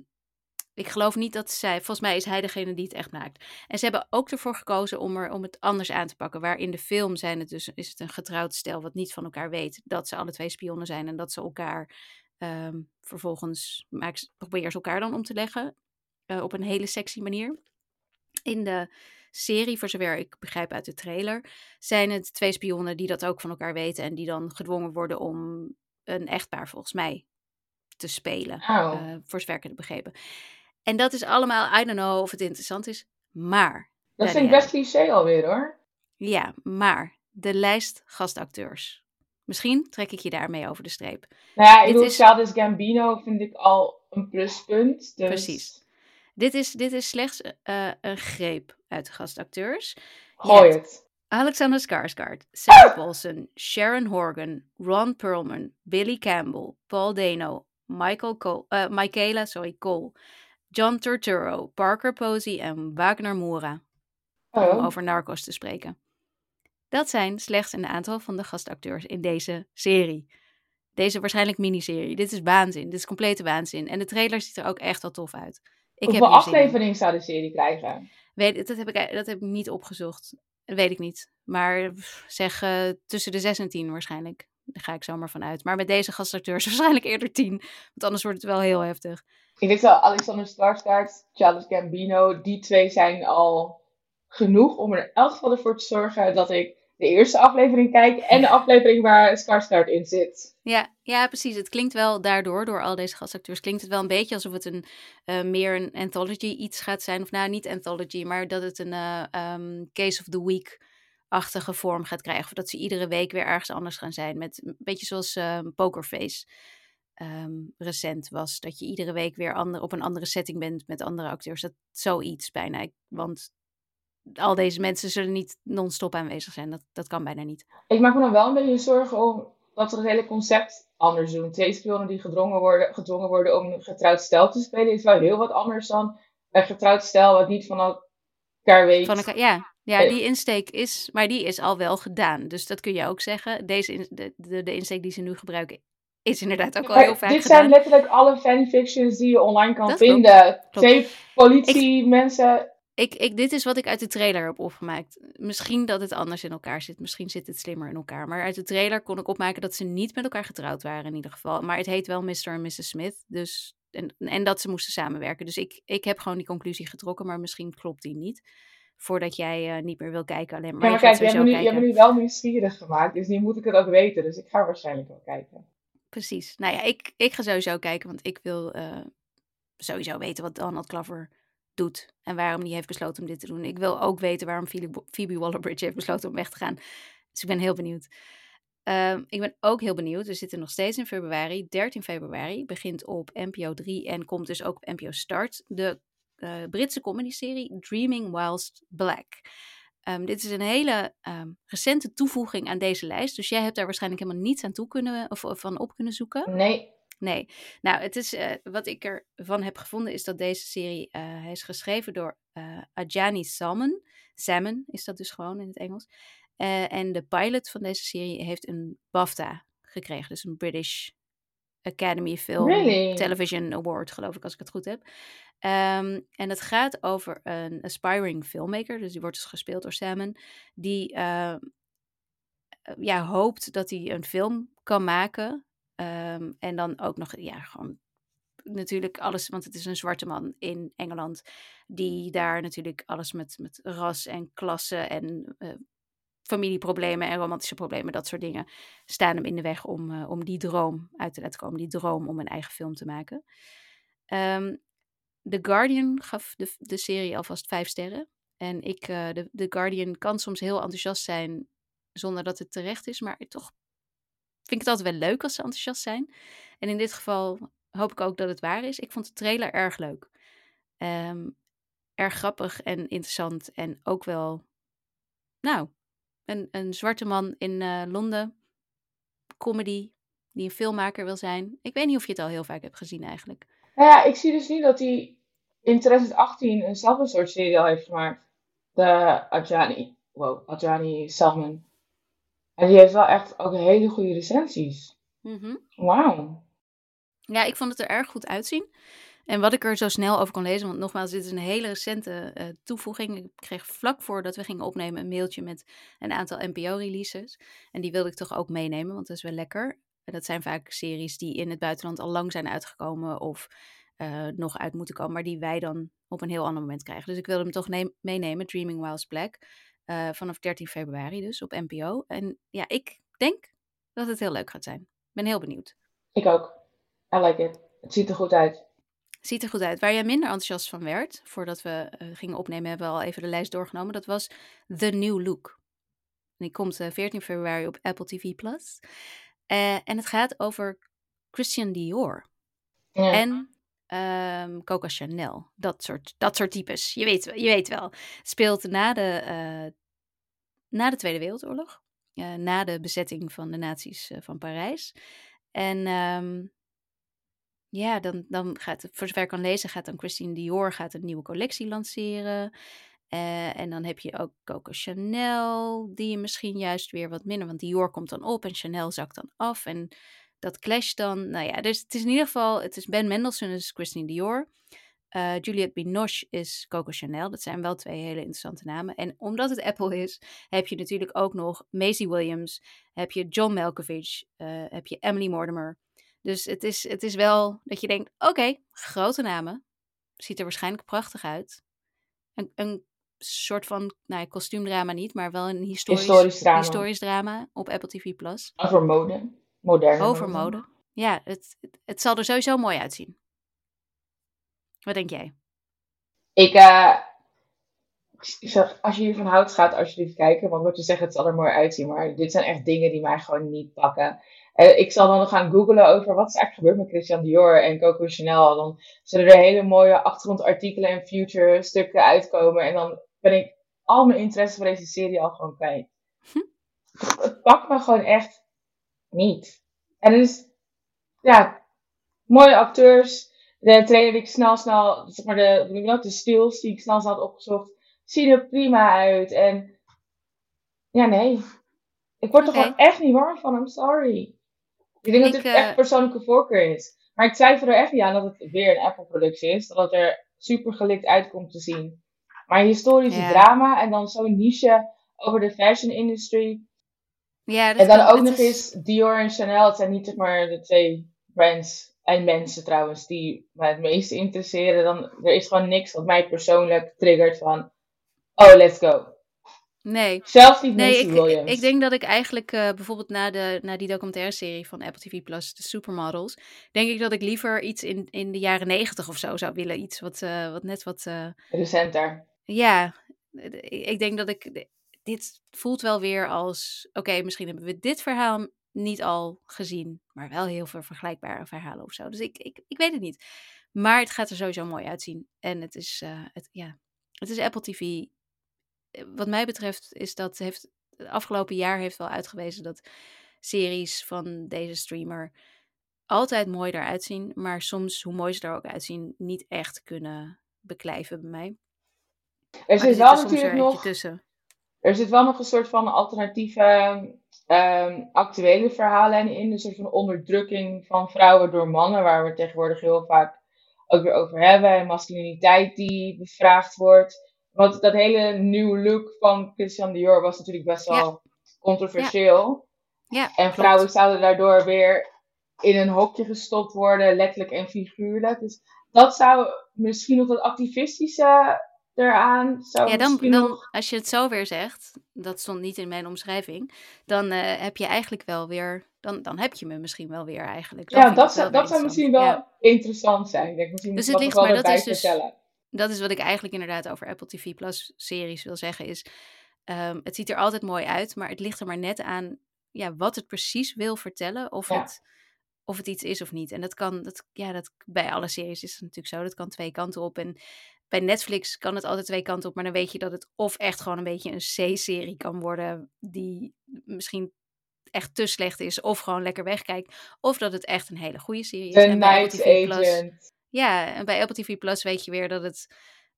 ik geloof niet dat zij, volgens mij is hij degene die het echt maakt. En ze hebben ook ervoor gekozen om, er, om het anders aan te pakken. Waar in de film zijn het dus, is het een getrouwd stel wat niet van elkaar weet dat ze alle twee spionnen zijn en dat ze elkaar ehm, vervolgens maakt, proberen ze elkaar dan om te leggen eh, op een hele sexy manier. In de serie, voor zover ik begrijp uit de trailer, zijn het twee spionnen die dat ook van elkaar weten en die dan gedwongen worden om een echtpaar volgens mij te spelen. Oh. eh, voor zover ik het begrepen. En dat is allemaal, I don't know of het interessant is, maar, dat vind ik best cliché alweer hoor. ja, maar de lijst gastacteurs. Misschien trek ik je daarmee over de streep. Nou ja, ik Dit bedoel, is- Gambino vind ik al een pluspunt. Dus... Precies. Dit is, dit is slechts eh, een greep uit de gastacteurs. Gooi het. Alexander Skarsgård, Sarah Paulson, Sharon Horgan, Ron Perlman, Billy Campbell, Paul Dano, Michael Cole, eh, Michaela sorry, Cole, John Turturro, Parker Posey en Wagner Moura, om Oh. over Narcos te spreken. Dat zijn slechts een aantal van de gastacteurs in deze serie. Deze waarschijnlijk miniserie. Dit is waanzin. Dit is complete waanzin. En de trailer ziet er ook echt wel tof uit. Ik Hoeveel afleveringen zou de serie krijgen? Weet, dat, heb ik, dat heb ik niet opgezocht. Dat weet ik niet. Maar zeg eh, tussen de 6 en 10 waarschijnlijk. Daar ga ik zomaar van uit. Maar met deze gastacteurs [laughs] waarschijnlijk eerder 10. Want anders wordt het wel heel heftig. Ik denk dat Alexander Skarsgård, Childish Gambino, die twee zijn al genoeg om er in elk geval ervoor te zorgen dat ik de eerste aflevering kijk en de aflevering waar Skarsgård in zit. Ja, ja, precies. Het klinkt wel daardoor, door al deze gastacteurs, klinkt het wel een beetje alsof het een eh, meer een anthology iets gaat zijn. Of nou, niet anthology, maar dat het een eh, ehm, case of the week-achtige vorm gaat krijgen. Of dat ze iedere week weer ergens anders gaan zijn. Met een beetje zoals ehm, Pokerface ehm, recent was. Dat je iedere week weer ander, op een andere setting bent met andere acteurs. Dat zoiets bijna. Ik- Want al deze mensen zullen niet non-stop aanwezig zijn. Dat, dat kan bijna niet. Ik maak me dan wel een beetje zorgen om dat we het hele concept anders doen. Twee spionnen die gedwongen worden, gedwongen worden om een getrouwd stel te spelen is wel heel wat anders dan een getrouwd stel wat niet van elkaar weet. Van elkaar, ja, ja, Eh. die insteek is, maar die is al wel gedaan. Dus dat kun je ook zeggen. Deze, in- de, de, de insteek die ze nu gebruiken is inderdaad ook al heel vaak dit gedaan. zijn letterlijk alle fanfictions die je online kan Dat klopt, vinden. Twee politiemensen. Ik, ik, dit is wat ik uit de trailer heb opgemaakt. Misschien dat het anders in elkaar zit. Misschien zit het slimmer in elkaar. Maar uit de trailer kon ik opmaken dat ze niet met elkaar getrouwd waren in ieder geval. Maar het heet wel Mr. en Mrs. Smith. Dus, en, en dat ze moesten samenwerken. Dus ik, ik heb gewoon die conclusie getrokken. Maar misschien klopt die niet. Voordat jij eh, niet meer wil kijken alleen maar. Ja, maar kijk, je hebt, nu, je hebt me nu wel nieuwsgierig gemaakt. Dus nu moet ik het ook weten. Dus ik ga waarschijnlijk wel kijken. Precies. Nou ja, ik, ik ga sowieso kijken, want ik wil eh, sowieso weten wat Donald Glover doet en waarom hij heeft besloten om dit te doen. Ik wil ook weten waarom Phoebe, Waller-Bridge heeft besloten om weg te gaan. Dus ik ben heel benieuwd. Ehm, ik ben ook heel benieuwd. We zitten nog steeds in februari. 13 februari begint op NPO 3 en komt dus ook op NPO Start. De uh, Britse comedyserie Dreaming Whilst Black. Um, dit is een hele um, recente toevoeging aan deze lijst. Dus jij hebt daar waarschijnlijk helemaal niets aan toe kunnen of van op kunnen zoeken. Nee. Nee. Nou, het is, uh, wat ik ervan heb gevonden is dat deze serie, uh, hij is geschreven door uh, Ajani Salmon. Salmon is dat dus gewoon in het Engels. en de pilot van deze serie heeft een BAFTA gekregen. Dus een British Academy Film really? Television Award, geloof ik, als ik het goed heb. Um, en het gaat over een aspiring filmmaker, dus die wordt dus gespeeld door Salmon, die ja, hoopt dat hij een film kan maken. Um, en dan ook nog, ja, gewoon natuurlijk alles, want het is een zwarte man in Engeland, die daar natuurlijk alles met, met ras en klasse en uh, familieproblemen en romantische problemen, dat soort dingen, staan hem in de weg om, uh, om die droom uit te laten komen. Die droom om een eigen film te maken. Um, The Guardian gaf de, de serie alvast vijf sterren. En ik, uh, de, The Guardian kan soms heel enthousiast zijn zonder dat het terecht is, maar toch vind ik het altijd wel leuk als ze enthousiast zijn. En in dit geval hoop ik ook dat het waar is. Ik vond de trailer erg leuk. Um, erg grappig en interessant en ook wel, nou, een, een zwarte man in uh, Londen, comedy, die een filmmaker wil zijn. Ik weet niet of je het al heel vaak hebt gezien eigenlijk. Nou ja, ik zie dus niet dat hij in 2018 eenzelfde soort serie al heeft gemaakt. De Adjani, wow, Adjani Salmon. En die heeft wel echt ook hele goede recensies. Mm -hmm. Wauw. Ja, ik vond het er erg goed uitzien. En wat ik er zo snel over kon lezen, want nogmaals, dit is een hele recente uh, toevoeging. Ik kreeg vlak voordat we gingen opnemen een mailtje met een aantal NPO-releases. En die wilde ik toch ook meenemen, want dat is wel lekker. En dat zijn vaak series die in het buitenland al lang zijn uitgekomen of uh, nog uit moeten komen, maar die wij dan op een heel ander moment krijgen. Dus ik wilde hem toch meenemen, Dreaming Whilst Black, uh, vanaf 13 februari dus op NPO. En ja, ik denk dat het heel leuk gaat zijn. Ik ben heel benieuwd. Ik ook. I like it. Het ziet er goed uit. Ziet er goed uit. Waar jij minder enthousiast van werd, voordat we uh, gingen opnemen, hebben we al even de lijst doorgenomen. Dat was The New Look. Die komt 14 februari op Apple TV Plus. en het gaat over Christian Dior. Ja. En um, Coco Chanel. Dat soort, dat soort types. Je weet, je weet wel. Speelt na de, na de Tweede Wereldoorlog. Uh, na de bezetting van de nazi's uh, van Parijs. En um, ja, dan, dan gaat, voor zover ik kan lezen, gaat dan Christine Dior gaat een nieuwe collectie lanceren. en dan heb je ook Coco Chanel, die misschien juist weer wat minder, want Dior komt dan op en Chanel zakt dan af. En dat clasht dan. Nou ja, dus het is in ieder geval, het is Ben Mendelssohn, dus Christine Dior. Uh, Juliette Binoche is Coco Chanel. Dat zijn wel twee hele interessante namen. En omdat het Apple [laughs] is, heb je natuurlijk ook nog Maisie Williams, heb je John Malkovich, uh, heb je Emily Mortimer. Dus het is, het is wel dat je denkt, oké, okay, grote namen. Ziet er waarschijnlijk prachtig uit. Een, een soort van, nou kostuumdrama niet, maar wel een historisch, historisch, drama. historisch drama op Apple TV+. Plus. Over mode. Moderne Over mode. Ja, het, het, het, zal er sowieso mooi uitzien. Wat denk jij? Ik, uh, ik zeg, als je hiervan houdt, gaat alsjeblieft kijken. Want wat je zegt, het zal er mooi uitzien. Maar dit zijn echt dingen die mij gewoon niet pakken. Uh, ik zal dan gaan googlen over wat is eigenlijk gebeurd met Christian Dior en Coco Chanel. Dan zullen er hele mooie achtergrondartikelen en future stukken uitkomen. En dan ben ik al mijn interesse voor deze serie al gewoon kwijt. Hm. Het pakt me gewoon echt niet. En het is, ja, mooie acteurs. De trailer die ik snel, snel, zeg maar de, hoe dat, de stils die ik snel, snel had opgezocht, zien er prima uit. En ja, nee. Ik word er Oké. gewoon echt niet warm van, I'm sorry. Ik denk dat dit eh, echt persoonlijke voorkeur is. Maar ik twijfel er echt niet aan dat het weer een Apple-productie is. Dat het er super gelikt uitkomt te zien. Maar historische drama en dan zo'n niche over de fashion industry. Ja, dat En dan ook nog is- eens Dior en Chanel. Het zijn niet zeg maar de twee brands en mensen trouwens die mij het meeste interesseren. Dan, er is gewoon niks wat mij persoonlijk triggert van... Oh, let's go. Nee. Zelfs niet Nee, ik, Williams. ik denk dat ik eigenlijk eh, bijvoorbeeld na, de, na die documentaire serie van Apple TV Plus, de Supermodels, denk ik dat ik liever iets in, in de jaren negentig of zo zou willen. Iets wat, eh, wat net wat. eh, Recenter. ja, ik ik denk dat ik. Dit voelt wel weer als. Oké, misschien hebben we dit verhaal niet al gezien, maar wel heel veel vergelijkbare verhalen of zo. Dus ik, ik, ik weet het niet. Maar het gaat er sowieso mooi uitzien. En het is, uh, het, ja, het is Apple TV. Wat mij betreft is dat heeft het afgelopen jaar heeft wel uitgewezen dat series van deze streamer altijd mooi eruit zien, maar soms, hoe mooi ze er ook uitzien, niet echt kunnen beklijven bij mij. Er zit wel natuurlijk nog. Tussen. Er zit wel nog een soort van alternatieve um, actuele verhalen in. Een soort van onderdrukking van vrouwen door mannen, waar we tegenwoordig heel vaak ook weer over hebben. En masculiniteit die bevraagd wordt. Want dat hele nieuwe look van Christian Dior was natuurlijk best wel controversieel. Ja. ja en vrouwen zouden daardoor weer in een hokje gestopt worden, letterlijk en figuurlijk. Dus dat zou misschien nog dat activistische eraan zou Ja, dan, dan als je het zo weer zegt, dat stond niet in mijn omschrijving, dan uh, heb je eigenlijk wel weer, dan, dan heb je me misschien wel weer eigenlijk. ja, dat, zou, dat zou misschien wel ja. interessant zijn. Denk, misschien dus het ligt, maar dat is dus, dat is wat ik eigenlijk inderdaad over Apple TV Plus series wil zeggen, is um, het ziet er altijd mooi uit, maar het ligt er maar net aan ja, wat het precies wil vertellen, of het of het iets is of niet. En dat kan, dat, ja, dat, bij alle series is het natuurlijk zo. Dat kan twee kanten op. En bij Netflix kan het altijd twee kanten op. Maar dan weet je dat het of echt gewoon een beetje een C-serie kan worden. Die misschien echt te slecht is. Of gewoon lekker wegkijkt. Of dat het echt een hele goede serie is. The en Night Agent. ja, en bij Apple TV Plus weet je weer dat het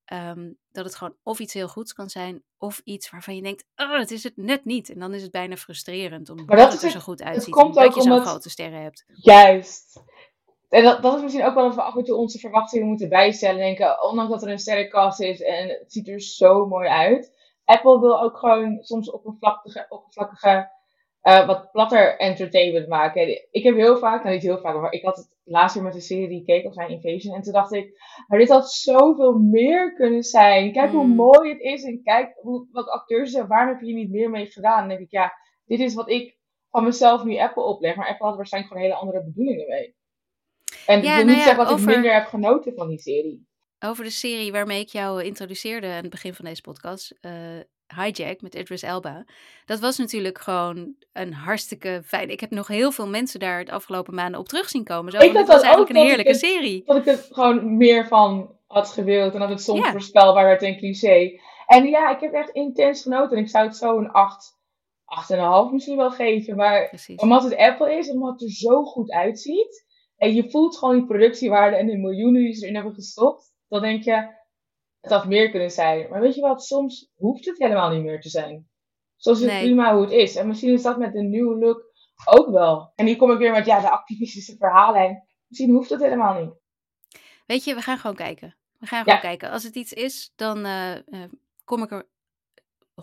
Ehm, dat het gewoon of iets heel goeds kan zijn, of iets waarvan je denkt, oh, het is het net niet. En dan is het bijna frustrerend, omdat maar dat het er zo goed uitziet. Dat je zo'n grote sterren hebt. Juist. En dat, dat is misschien ook wel dat we af en toe onze verwachtingen moeten bijstellen. Denken, ondanks dat er een sterrenkast is en het ziet er zo mooi uit. Apple wil ook gewoon soms oppervlakkige, oppervlakkige uh, wat platter entertainment maken. Ik heb heel vaak, nou niet heel vaak, maar ik had het laatst weer met een serie die ik keek, of zijn Invasion. En toen dacht ik, maar dit had zoveel meer kunnen zijn. Kijk hoe hmm. mooi het is en kijk hoe, wat acteurs zijn. Waarom heb je hier niet meer mee gedaan? Dan denk ik, ja, dit is wat ik van mezelf nu Apple opleg. Maar Apple had waarschijnlijk gewoon hele andere bedoelingen mee. En ik wil niet nou zeggen dat ik minder heb genoten van die serie. Over de serie waarmee ik jou introduceerde aan het begin van deze podcast. Uh, Hijack met Idris Elba. Dat was natuurlijk gewoon een hartstikke fijn. Ik heb nog heel veel mensen daar het afgelopen maanden op terug zien komen. Zo, ik dat was eigenlijk een heerlijke serie. Dat ik het gewoon meer van had gewild en dat het soms voorspelbaar werd en cliché. En ja, ik heb echt intens genoten. En ik zou het zo een 8, 8,5 misschien wel geven. Maar Precies. omdat het Apple is, omdat het er zo goed uitziet. En je voelt gewoon die productiewaarde en de miljoenen die ze erin hebben gestopt. Dan denk je, het had meer kunnen zijn. Maar weet je wat, soms hoeft het helemaal niet meer te zijn. Soms is het prima hoe het is. En misschien is dat met een nieuwe look ook wel. En hier kom ik weer met ja, de activistische verhalen. En misschien hoeft het helemaal niet. Weet je, we gaan gewoon kijken. We gaan gewoon kijken. Als het iets is, dan uh, uh, kom ik er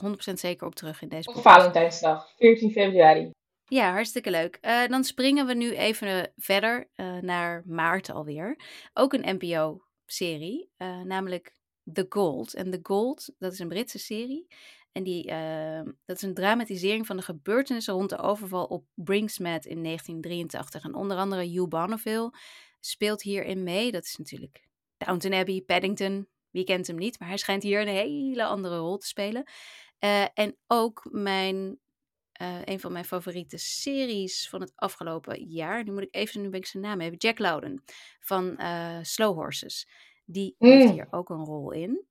100% zeker op terug in deze Op Valentijnsdag, 14 februari. Ja, hartstikke leuk. Uh, dan springen we nu even verder naar maart alweer. Ook een NPO-serie, namelijk The Gold. En The Gold, dat is een Britse serie. En die, uh, dat is een dramatisering van de gebeurtenissen rond de overval op Brinksmet in 1983. En onder andere Hugh Bonneville speelt hierin mee. Dat is natuurlijk Downton Abbey, Paddington. Wie kent hem niet? Maar hij schijnt hier een hele andere rol te spelen. En ook mijn, uh, een van mijn favoriete series van het afgelopen jaar. Nu moet ik even, nu ben ik zijn naam even. Jack Lowden van uh, Slow Horses. Die heeft mm. hier ook een rol in.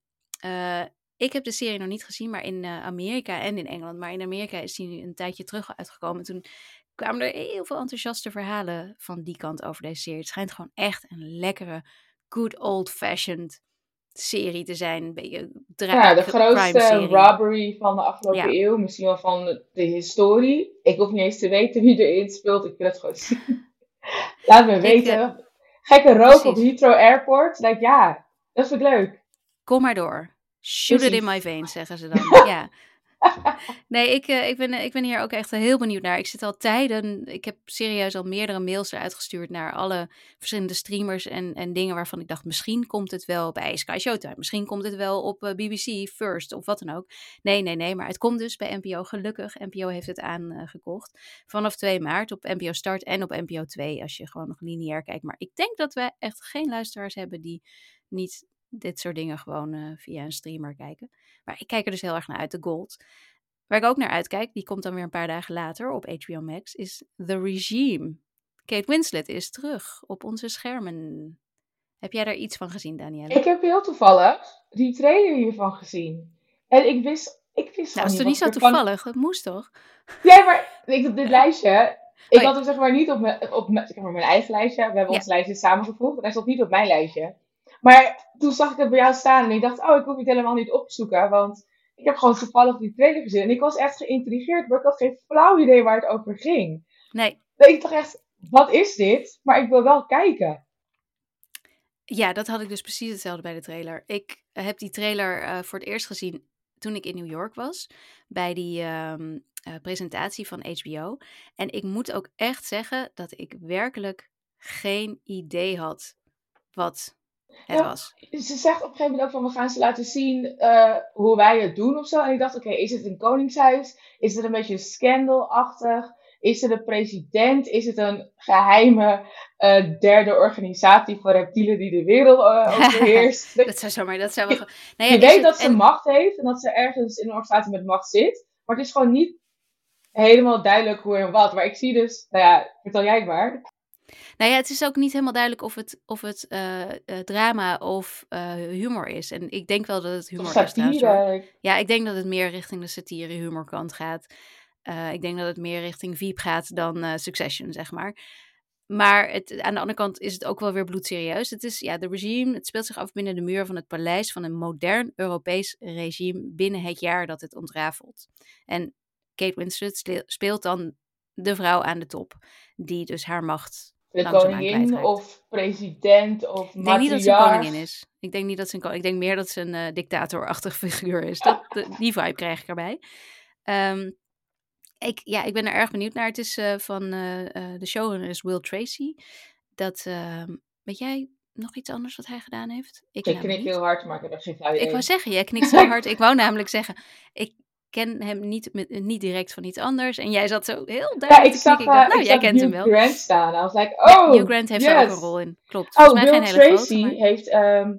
Uh, ik heb de serie nog niet gezien, maar in Amerika en in Engeland. Maar in Amerika is die nu een tijdje terug uitgekomen. Toen kwamen er heel veel enthousiaste verhalen van die kant over deze serie. Het schijnt gewoon echt een lekkere, good old-fashioned serie te zijn. Een beetje ja, de grootste robbery van de afgelopen eeuw. Misschien wel van de historie. Ik hoef niet eens te weten wie erin speelt. Ik wil het gewoon zien. [laughs] Laat me weten. Ik, gekke rook op Heathrow Airport. Like, ja, dat vind ik leuk. Kom maar door. Shoot it in my veins, zeggen ze dan. [laughs] ja. Nee, ik, uh, ik, ben, ik ben hier ook echt heel benieuwd naar. Ik zit al tijden, ik heb serieus al meerdere mails eruit gestuurd naar alle verschillende streamers en, en dingen waarvan ik dacht, misschien komt het wel bij Sky Showtime, misschien komt het wel op eh, BBC First of wat dan ook. Nee, nee, nee, maar het komt dus bij NPO, gelukkig. NPO heeft het aangekocht vanaf 2 maart op NPO Start en op NPO 2 als je gewoon nog lineair kijkt. Maar ik denk dat we echt geen luisteraars hebben die niet dit soort dingen gewoon via een streamer kijken. Maar ik kijk er dus heel erg naar uit, de Gold. Waar ik ook naar uitkijk, die komt dan weer een paar dagen later op HBO Max, is The Regime. Kate Winslet is terug op onze schermen. Heb jij daar iets van gezien, Danielle? Ik heb heel toevallig die trailer hiervan gezien. En ik wist, ik wist nou, is toch niet niet zo toevallig? Het moest toch? Ja, maar ik, dit lijstje, ik Oh, had hem zeg maar niet op mijn, op mijn, zeg maar mijn eigen lijstje. We hebben Ja. ons lijstje samengevoegd en hij stond niet op mijn lijstje. Maar toen zag ik het bij jou staan en ik dacht, oh, ik hoef het helemaal niet op te zoeken. Want ik heb gewoon toevallig die trailer gezien. En ik was echt geïntrigeerd, maar ik had geen flauw idee waar het over ging. Nee. Ik dacht echt, wat is dit? Maar ik wil wel kijken. Ja, dat had ik dus precies hetzelfde bij de trailer. Ik heb die trailer eh, voor het eerst gezien toen ik in New York was. Bij die ehm, eh, presentatie van HBO. En ik moet ook echt zeggen dat ik werkelijk geen idee had wat het Ja. was. Ze zegt op een gegeven moment ook van, we gaan ze laten zien eh, hoe wij het doen of zo. En ik dacht, oké, is het een koningshuis? Is het een beetje scandalachtig? Is het een president? Is het een geheime eh, derde organisatie voor reptielen die de wereld eh, [laughs] overheerst? Dat zou zomaar, dat zou wel... Nou ja, je is weet het- dat ze en- macht heeft en dat ze ergens in een organisatie met macht zit. Maar het is gewoon niet helemaal duidelijk hoe en wat. Maar ik zie dus, nou ja, vertel jij het maar. Nou ja, het is ook niet helemaal duidelijk of het, of het eh, eh, drama of eh, humor is. En ik denk wel dat het humor is trouwens. Ja, ik denk dat het meer richting de satire humorkant gaat. Ik denk dat het meer richting Veep gaat dan Succession, zeg maar. Maar het, aan de andere kant is het ook wel weer bloedserieus. Het is, ja, de regime, het speelt zich af binnen de muur van het paleis van een modern Europees regime binnen het jaar dat het ontrafelt. En Kate Winslet sle- speelt dan de vrouw aan de top, die dus haar macht De koningin of president of ik denk niet dat ze een koningin is. Ik denk niet dat ze een koningin Ik denk meer dat ze een eh, dictatorachtig [laughs] figuur is. Dat, de- die vibe krijg ik erbij. Ehm, ik, ja, ik ben er erg benieuwd naar. Het is eh, van eh, de showrunner is Will Tracy. Dat, ehm, weet jij nog iets anders wat hij gedaan heeft? Ik namelijk knik niet. heel hard, maar ik heb geen flauw Ik wou zeggen, jij knikt [laughs] zo hard. Ik wou namelijk zeggen, ik ken hem niet, met, niet direct van iets anders. En jij zat zo heel Ja, duidelijk ik zag, knikken. Ik dacht, eh, nou, ik jij zag kent hem wel. Grant staan. I was like, Ja, oh, Hugh Grant heeft er ook yes. een rol in. Klopt. Oh, Will geen hele Tracy grote, maar... heeft ehm,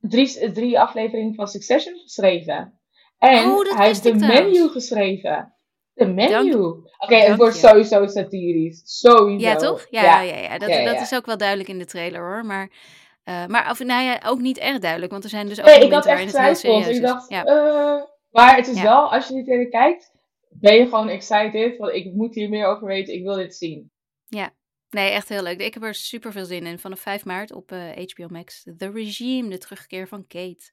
drie, drie afleveringen van Succession geschreven. En Oh, hij heeft de menu geschreven. De menu. Oké, het wordt je. sowieso satirisch. Sowieso. Ja, toch? Ja, ja. ja, Dat, Ja, ja, dat ja. is ook wel duidelijk in de trailer hoor. Maar, eh, maar of, nou ja, ook niet echt duidelijk. Want er zijn dus ook Nee, ik had echt twijfels. Ik dacht, Ja. Eh, maar het is Ja. wel, als je die trailer kijkt, ben je gewoon excited. Want ik moet hier meer over weten. Ik wil dit zien. Nee, echt heel leuk. Ik heb er super veel zin in. Vanaf 5 maart op eh, HBO Max. The Regime, de terugkeer van Kate.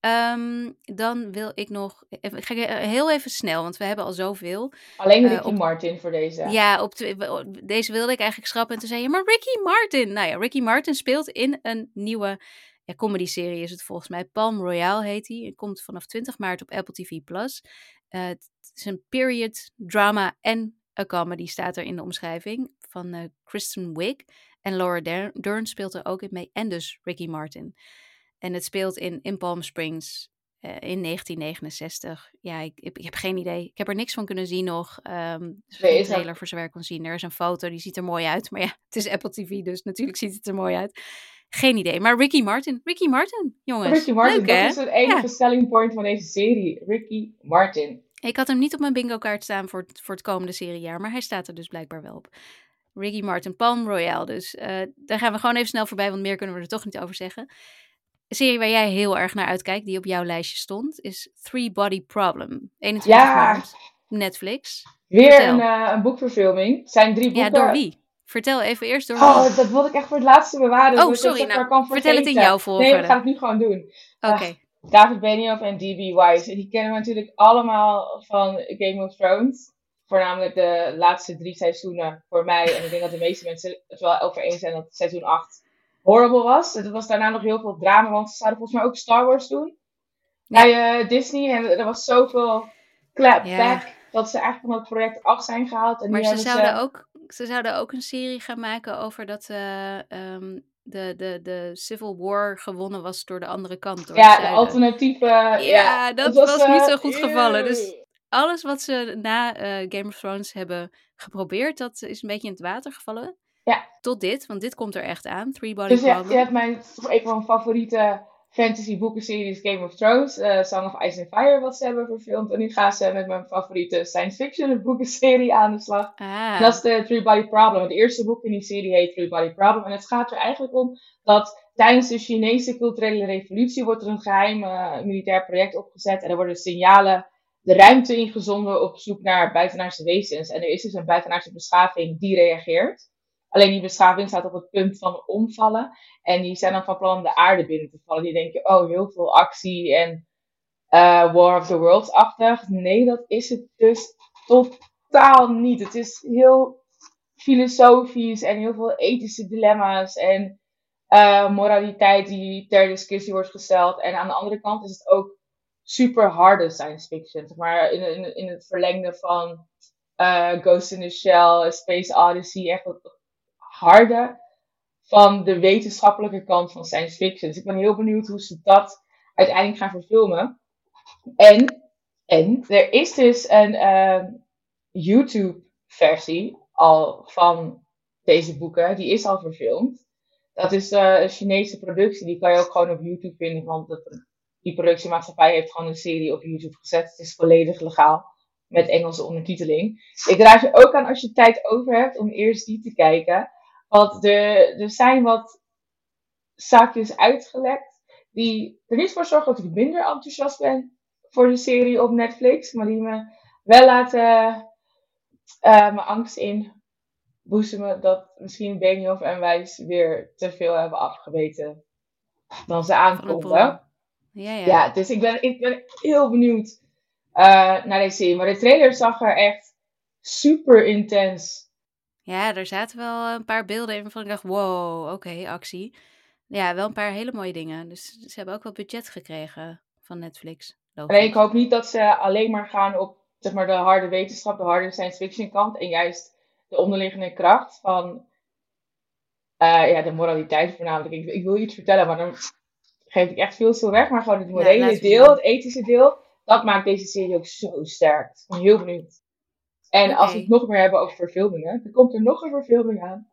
Ehm, dan wil ik nog. Even, ik ga eh, heel even snel, want we hebben al zoveel. Alleen Eh, Ricky op- Martin voor deze. Ja, op tw- deze wilde ik eigenlijk schrappen. En toen zei je, maar Ricky Martin. Nou ja, Ricky Martin speelt in een nieuwe ja, comedy-serie is het volgens mij. Palm Royale heet die. Het komt vanaf 20 maart op Apple TV+. Plus. Eh, het is een period, drama en een comedy staat er in de omschrijving. Van eh, Kristen Wiig. En Laura Der- Dern speelt er ook in mee. En dus Ricky Martin. En het speelt in, in Palm Springs eh, in 1969. Ja, ik, ik, ik heb geen idee. Ik heb er niks van kunnen zien nog. Nee, is dat- trailer voor zover ik kon zien. Er is een foto, die ziet er mooi uit. Maar ja, het is Apple TV, dus natuurlijk ziet het er mooi uit. Geen idee. Maar Ricky Martin. Ricky Martin, jongens. Ricky Martin, Leuk, hè? dat is het enige Ja. selling point van deze serie. Ricky Martin. Ik had hem niet op mijn bingo kaart staan voor het, voor het komende seriejaar. Maar hij staat er dus blijkbaar wel op. Ricky Martin, Palm Royale. Dus eh, daar gaan we gewoon even snel voorbij, want meer kunnen we er toch niet over zeggen. Een serie waar jij heel erg naar uitkijkt, die op jouw lijstje stond, is Three Body Problem. 21 Ja. maart, Netflix. Weer een, eh, een boekverfilming. Zijn drie boeken. Ja, door wie? Vertel even eerst door. Oh, dat wilde ik echt voor het laatste bewaren. Oh, ik sorry, nou, kan vertel het in jouw volgorde. Nee, we gaan het nu gewoon doen. Oké. David Benioff en D.B. Wise. Die kennen we natuurlijk allemaal van Game of Thrones. Voornamelijk de laatste drie seizoenen voor mij. En ik denk dat de meeste mensen het wel over eens zijn dat seizoen 8 horrible was. Het was daarna nog heel veel drama, want ze zouden volgens mij ook Star Wars doen. Ja. Bij eh, Disney. En er was zoveel clapback Ja. dat ze eigenlijk van het project af zijn gehaald. En Maar nu ze zouden, ook, ze zouden ook een serie gaan maken over dat eh, ehm, de, de, de Civil War gewonnen was door de andere kant. Door Ja, de alternatieve. Ja, dat was niet eh, zo goed gevallen, dus-. Alles wat ze na eh, Game of Thrones hebben geprobeerd, dat is een beetje in het water gevallen. Ja. Tot dit, want dit komt er echt aan. Three Body Dus Problem. je hebt mijn, een van mijn favoriete fantasy boekenseries Game of Thrones, uh, Song of Ice and Fire, wat ze hebben verfilmd. En nu gaan ze met mijn favoriete science fiction boekenserie aan de slag. Ah. Dat is de Three Body Problem. Het eerste boek in die serie heet Three Body Problem. En het gaat er eigenlijk om dat tijdens de Chinese culturele revolutie wordt er een geheim uh, militair project opgezet. En er worden signalen de ruimte ingezonden op zoek naar buitenaardse wezens. En er is dus een buitenaardse beschaving die reageert. Alleen die beschaving staat op het punt van omvallen. En die zijn dan van plan de aarde binnen te vallen. Die denken, oh, heel veel actie en uh, War of the Worlds-achtig. Nee, dat is het dus totaal niet. Het is heel filosofisch en heel veel ethische dilemma's en uh, moraliteit die ter discussie wordt gesteld. En aan de andere kant is het ook super harde science fiction. Maar in, in, in het verlengde van uh, Ghost in the Shell, Space Odyssey, echt wat harde van de wetenschappelijke kant van science fiction. Dus ik ben heel benieuwd hoe ze dat uiteindelijk gaan verfilmen. En, en er is dus een uh, YouTube-versie al van deze boeken. Die is al verfilmd. Dat is uh, een Chinese productie. Die kan je ook gewoon op YouTube vinden. Want dat, die productiemaatschappij heeft gewoon een serie op YouTube gezet. Het is volledig legaal. Met Engelse ondertiteling. Ik raad je ook aan als je tijd over hebt om eerst die te kijken. Want er, er zijn wat zaakjes uitgelekt. Die er niet voor zorgen dat ik minder enthousiast ben voor de serie op Netflix. Maar die me wel laten uh, mijn angst in boezemen dat misschien Benioff en Wijs weer te veel hebben afgeweten dan ze aankonden. Ja, ja. ja, dus ik ben, ik ben heel benieuwd uh, naar deze serie. Maar de trailer zag er echt super intens ja, er zaten wel een paar beelden in waarvan ik dacht, wow, oké, actie. Ja, wel een paar hele mooie dingen. Dus ze hebben ook wel budget gekregen van Netflix. Nee, ik hoop niet dat ze alleen maar gaan op zeg maar, de harde wetenschap, de harde science fiction kant. En juist de onderliggende kracht van uh, ja, de moraliteit voornamelijk. Ik, ik, wil iets vertellen, maar dan geef ik echt veel te weg. Maar gewoon het morele ja, deel, het ethische deel, dat maakt deze serie ook zo sterk. Ik ben heel benieuwd. En als we het nog meer hebben over verfilmingen, dan komt er nog een verfilming aan.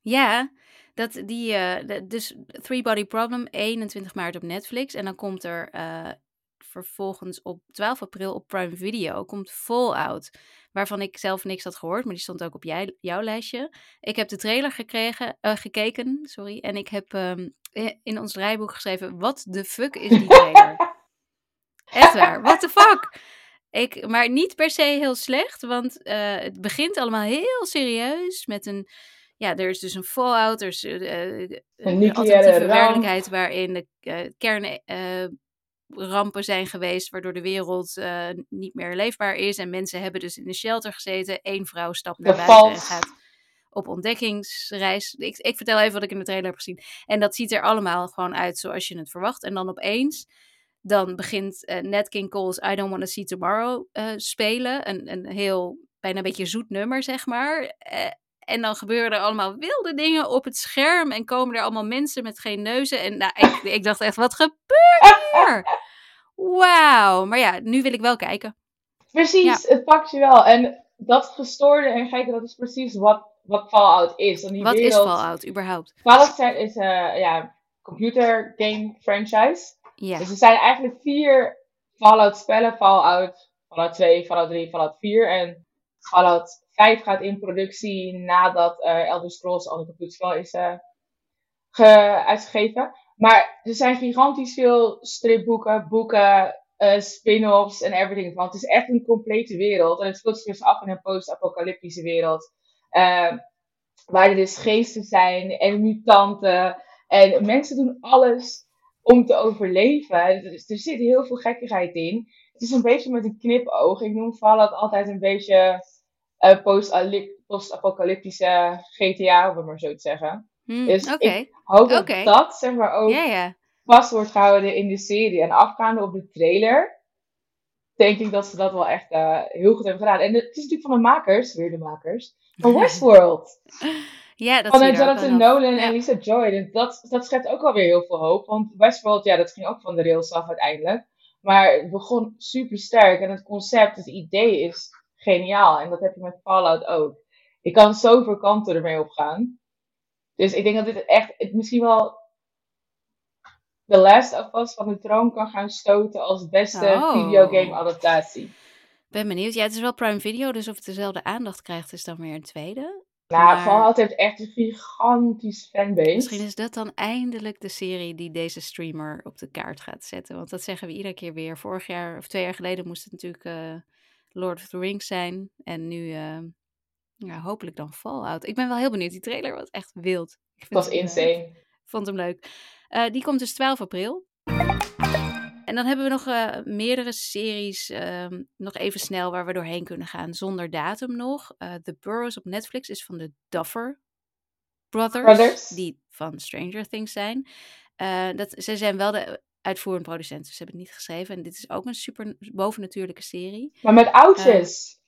Ja, dat die, uh, dus Three Body Problem, 21 maart op Netflix. En dan komt er uh, vervolgens op 12 april op Prime Video, komt Fallout. Waarvan ik zelf niks had gehoord, maar die stond ook op jij, jouw lijstje. Ik heb de trailer gekregen, uh, gekeken, sorry. En ik heb um, in ons draaiboek geschreven, wat de fuck is die trailer? [laughs] Echt waar, what the fuck? Ik, maar niet per se heel slecht, want uh, het begint allemaal heel serieus met een. Ja, er is dus een fallout, er is uh, een alternatieve werkelijkheid waarin de uh, kernrampen zijn geweest, waardoor de wereld niet meer leefbaar is. En mensen hebben dus in een shelter gezeten. Eén vrouw stapt naar buiten en gaat op ontdekkingsreis. Ik, ik vertel even wat ik in de trailer heb gezien. En dat ziet er allemaal gewoon uit zoals je het verwacht. En dan opeens dan begint uh, Nat King Cole's I Don't Want to See Tomorrow uh, spelen. Een, een heel, bijna een beetje zoet nummer, zeg maar. Uh, en dan gebeuren er allemaal wilde dingen op het scherm. En komen er allemaal mensen met geen neuzen. En nou, ik, ik dacht echt, wat gebeurt hier? Wauw. Maar ja, nu wil ik wel kijken. Precies, het pakt je wel. En dat gestoorde en kijken, dat is precies wat, wat Fallout is. die wat wereld... is Fallout, überhaupt? Fallout is een ja, computer game franchise. Ja. Dus er zijn eigenlijk vier Fallout spellen. Fallout, Fallout 2, Fallout 3, Fallout 4. En Fallout 5 gaat in productie nadat uh, Elder Scrolls al een computerspel is uh, uitgegeven. Maar er zijn gigantisch veel stripboeken, boeken, uh, spin-offs en everything. Want het is echt een complete wereld. En het speelt zich dus af in een post-apocalyptische wereld. waar er dus geesten zijn en mutanten. En mensen doen alles om te overleven. Dus er zit heel veel gekkigheid in. Het is een beetje met een knipoog. Ik noem Fallout altijd een beetje uh, post-apocalyptische GTA, om het maar zo te zeggen. Hmm, dus okay. ik hoop dat dat zeg maar ook yeah, yeah. vast wordt gehouden in de serie. En afgaande op de trailer, denk ik dat ze dat wel echt uh, heel goed hebben gedaan. En het is natuurlijk van de makers, weer de makers, van Westworld. [laughs] Ja, dat van Jonathan Nolan en Lisa Joy. En dat, dat schept ook alweer heel veel hoop. Want Westworld, ja, dat ging ook van de rails af uiteindelijk. Maar het begon super sterk. En het concept, het idee is geniaal. En dat heb je met Fallout ook. Je kan zoveel kanten ermee opgaan. Dus ik denk dat dit echt, het misschien wel The Last of Us van de troon kan gaan stoten als beste Oh. videogame adaptatie. Ben benieuwd. Ja, het is wel Prime Video, dus of het dezelfde aandacht krijgt, is dan weer een tweede. Nou, Fallout heeft echt een gigantisch fanbase. Misschien is dat dan eindelijk de serie die deze streamer op de kaart gaat zetten. Want dat zeggen we iedere keer weer. Vorig jaar of twee jaar geleden moest het natuurlijk eh, Lord of the Rings zijn. En nu eh, ja, hopelijk dan Fallout. Ik ben wel heel benieuwd. Die trailer was echt wild. Ik was eh, insane. vond hem leuk. Die komt dus 12 april. En dan hebben we nog eh, meerdere series, ehm, nog even snel, waar we doorheen kunnen gaan, zonder datum nog. Eh, The Burrows op Netflix is van de Duffer Brothers, Brothers. die van Stranger Things zijn. Eh, dat, ze zijn wel de uitvoerend producent, dus ze hebben het niet geschreven. En dit is ook een super bovennatuurlijke serie. Maar met oudjes.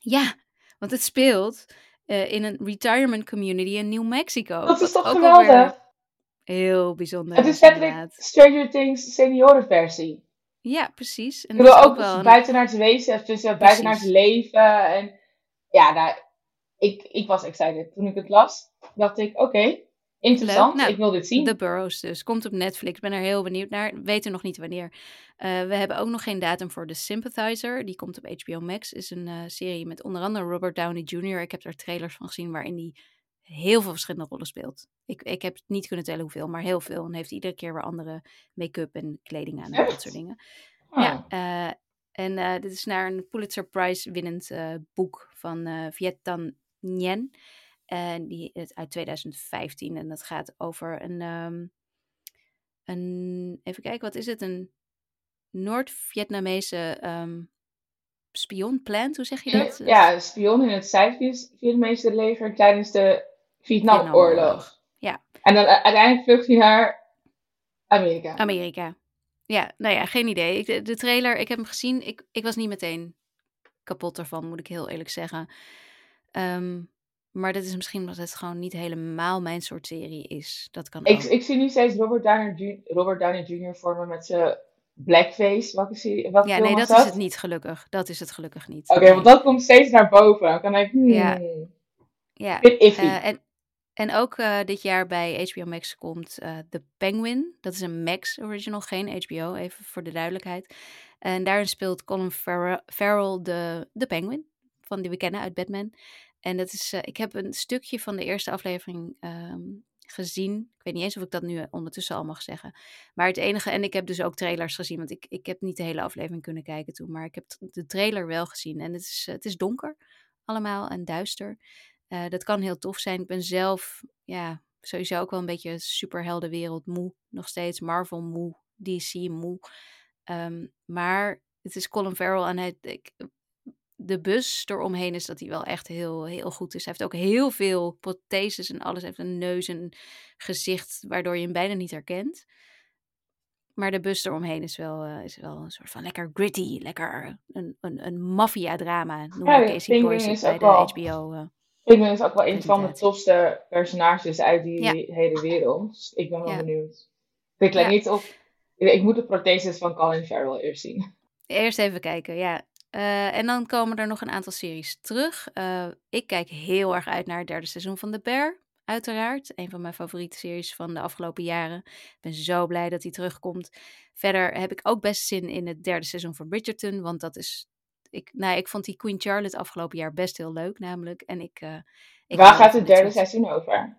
Ja, want het speelt in een retirement community in New Mexico. dat is toch geweldig? Heel bijzonder. Het is letterlijk. Stranger Things seniorenversie. Ja, precies. En Ik wil ook wel een- buiten naar het wezen, tussen buiten naar het leven. En ja, nou, ik, ik was excited. Toen ik het las, dacht ik, oké, interessant. Nou, ik wil dit zien. The Burrows dus. Komt op Netflix. Ik ben er heel benieuwd naar. Weten nog niet wanneer. Eh, we hebben ook nog geen datum voor The Sympathizer. Die komt op HBO Max. Is een eh, serie met onder andere Robert Downey Jr. Ik heb er trailers van gezien waarin hij heel veel verschillende rollen speelt. Ik, ik heb niet kunnen tellen hoeveel, maar heel veel. En heeft iedere keer weer andere make-up en kleding aan en dat soort dingen. Ja, eh, en eh, dit is naar een Pulitzer Prize winnend eh, boek van eh Viet Thanh Nguyen. En die is uit 2015. En dat gaat over een, ehm, een even kijken, wat is het? Een Noord-Vietnamese ehm spion plant, hoe zeg je dat? Ja, spion in het Zuid-Vietnamese leger tijdens de Vietnamoorlog. Ja. En dan uiteindelijk vlucht hij naar Amerika. Amerika. Ja, nou ja, geen idee. Ik, de, de trailer, ik heb hem gezien. Ik, ik was niet meteen kapot ervan, moet ik heel eerlijk zeggen. Ehm, maar dat is misschien omdat het gewoon niet helemaal mijn soort serie is. Dat kan Ik, ook. ik zie nu steeds Robert Downey, Robert Downey Jr. vormen met zijn blackface. Welke, serie, welke ja, nee, dat is het niet, gelukkig. Dat is het gelukkig niet. Oké, Nee. want dat komt steeds naar boven. Dan kan ik, hmm, Ja. Ja, en, en ook eh, dit jaar bij HBO Max komt eh The Penguin. Dat is een Max original, geen HBO, even voor de duidelijkheid. En daarin speelt Colin Farrell, de, de Penguin, van die we kennen uit Batman. En dat is, eh, ik heb een stukje van de eerste aflevering ehm, gezien. Ik weet niet eens of ik dat nu ondertussen al mag zeggen. Maar het enige, en ik heb dus ook trailers gezien, want ik, ik heb niet de hele aflevering kunnen kijken toen. Maar ik heb de trailer wel gezien. En het is, het is donker allemaal en duister. Eh, dat kan heel tof zijn. Ik ben zelf ja, sowieso ook wel een beetje superheldenwereld moe. Nog steeds Marvel moe, DC moe. Ehm, maar het is Colin Farrell en hij, ik, de bus eromheen is dat hij wel echt heel, heel goed is. Hij heeft ook heel veel protheses en alles. Hij heeft een neus en gezicht waardoor je hem bijna niet herkent. Maar de bus eromheen is wel, eh, is wel een soort van lekker gritty. Lekker een, een, een maffia-drama. Noem Ja, Casey is bij ook de wel- HBO. eh. Penguin is ook wel een van de tofste personages uit die Ja. hele wereld. Dus ik ben wel Ja. benieuwd. Ik Ja. niet op. Ik moet de protheses van Colin Farrell eerst zien. Eerst even kijken, ja. Eh, en dan komen er nog een aantal series terug. Eh, ik kijk heel erg uit naar het derde seizoen van The Bear, uiteraard. Een van mijn favoriete series van de afgelopen jaren. Ik ben zo blij dat hij terugkomt. Verder heb ik ook best zin in het derde seizoen van Bridgerton, want dat is... Ik, nou, ik vond die Queen Charlotte afgelopen jaar best heel leuk, namelijk. En ik, eh, ik Waar gaat het derde seizoen over?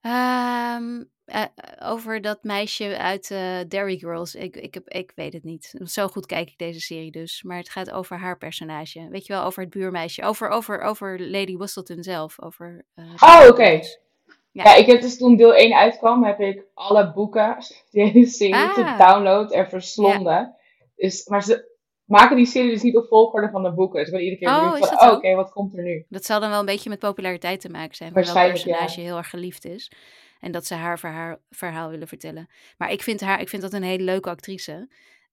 Ehm, eh, over dat meisje uit eh Derry Girls. Ik, ik, heb, ik weet het niet. Zo goed kijk ik deze serie dus. Maar het gaat over haar personage. Weet je wel, over het buurmeisje. Over, over, over Lady Whistleton zelf. Over, Oh, oké. Ja. Ja. ik heb dus toen deel 1 uitkwam, heb ik alle boeken, [laughs] hele serie, Ah. gedownload en verslonden. Dus, maar ze maken die serie dus niet op volgorde van de boeken. Dus ik ben iedere keer Oh, benieuwd van, oh, oké, wat komt er nu? Dat zal dan wel een beetje met populariteit te maken zijn. Van welk personage ja. heel erg geliefd is. En dat ze haar verhaal, verhaal willen vertellen. Maar ik vind, haar, ik vind dat een hele leuke actrice.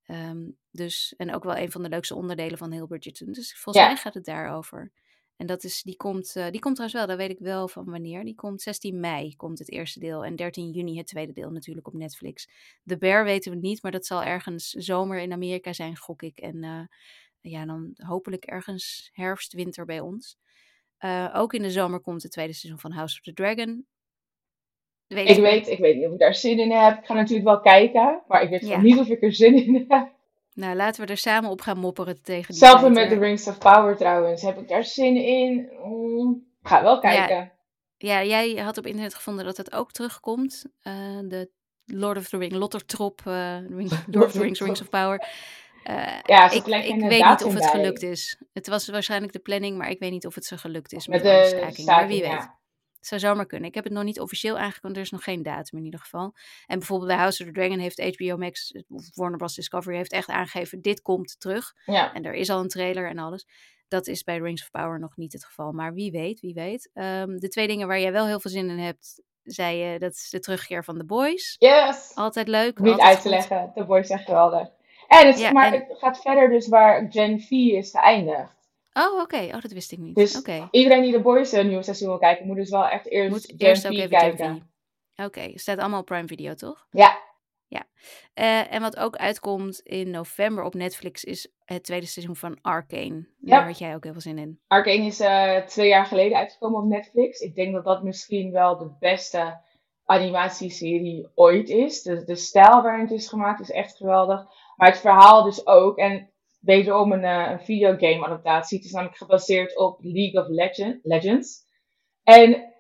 Ehm, dus, en ook wel een van de leukste onderdelen van heel Bridgerton. Dus volgens Ja. mij gaat het daarover. En dat is, die, komt, eh, die komt trouwens wel, dat weet ik wel van wanneer. Die komt 16 mei, komt het eerste deel. En 13 juni het tweede deel natuurlijk op Netflix. The Bear weten we niet, maar dat zal ergens zomer in Amerika zijn, gok ik. En eh, ja, dan hopelijk ergens herfst, winter bij ons. Eh, ook in de zomer komt het tweede seizoen van House of the Dragon. Weet Ik weet, ik weet niet of ik daar zin in heb. Ik ga natuurlijk wel kijken, maar ik weet Ja. niet of ik er zin in heb. Nou, laten we er samen op gaan mopperen tegen die tijd, met. The Rings of Power trouwens. Heb ik daar zin in? Mm, ik ga wel kijken. Ja, jij had op internet gevonden dat het ook terugkomt. eh, de Lord of the Ring, Lottertrop, eh Ring, [laughs] Lord of the Rings, Rings of Power. Eh, Ja, ik weet niet of het bij. gelukt is. Het was waarschijnlijk de planning, maar ik weet niet of het ze gelukt is met, de stakingen. Maar wie weet. ja. Het zou zomaar kunnen. Ik heb het nog niet officieel aangekondigd. Er is nog geen datum in ieder geval. En bijvoorbeeld bij House of the Dragon heeft HBO Max, of Warner Bros. Discovery, heeft echt aangegeven, dit komt terug. Ja. En er is al een trailer en alles. Dat is bij Rings of Power nog niet het geval. Maar wie weet, wie weet. Ehm, de twee dingen waar jij wel heel veel zin in hebt, zei je, dat is de terugkeer van The Boys. Yes! Altijd leuk. Niet altijd uit te goed. leggen. The Boys echt geweldig. En het, Ja, maar en- het gaat verder dus waar Gen V is geëindigd. Oh, oké. Oh, dat wist ik niet. Dus iedereen die The Boys een nieuwe seizoen wil kijken, moet dus wel echt eerst Moet eerst V ook even kijken. Oké, staat allemaal op Prime Video, toch? Ja, Eh, en wat ook uitkomt in november op Netflix is het tweede seizoen van Arcane. Ja. Daar had jij ook heel veel zin in. Arcane is eh, twee jaar geleden uitgekomen op Netflix. Ik denk dat dat misschien wel de beste animatieserie ooit is. De, de stijl waarin het is gemaakt is echt geweldig. Maar het verhaal dus ook. En wederom een, eh, een videogame adaptatie. Het is namelijk gebaseerd op League of Legend, Legends. En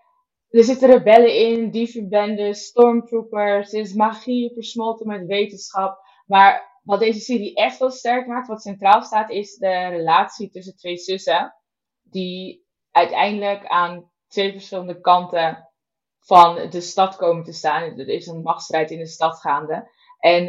er zitten rebellen in, dievenbendes, stormtroopers. Er is magie versmolten met wetenschap. Maar wat deze serie echt wel sterk maakt, wat centraal staat, is de relatie tussen twee zussen. Die uiteindelijk aan twee verschillende kanten van de stad komen te staan. Er is een machtsstrijd in de stad gaande. En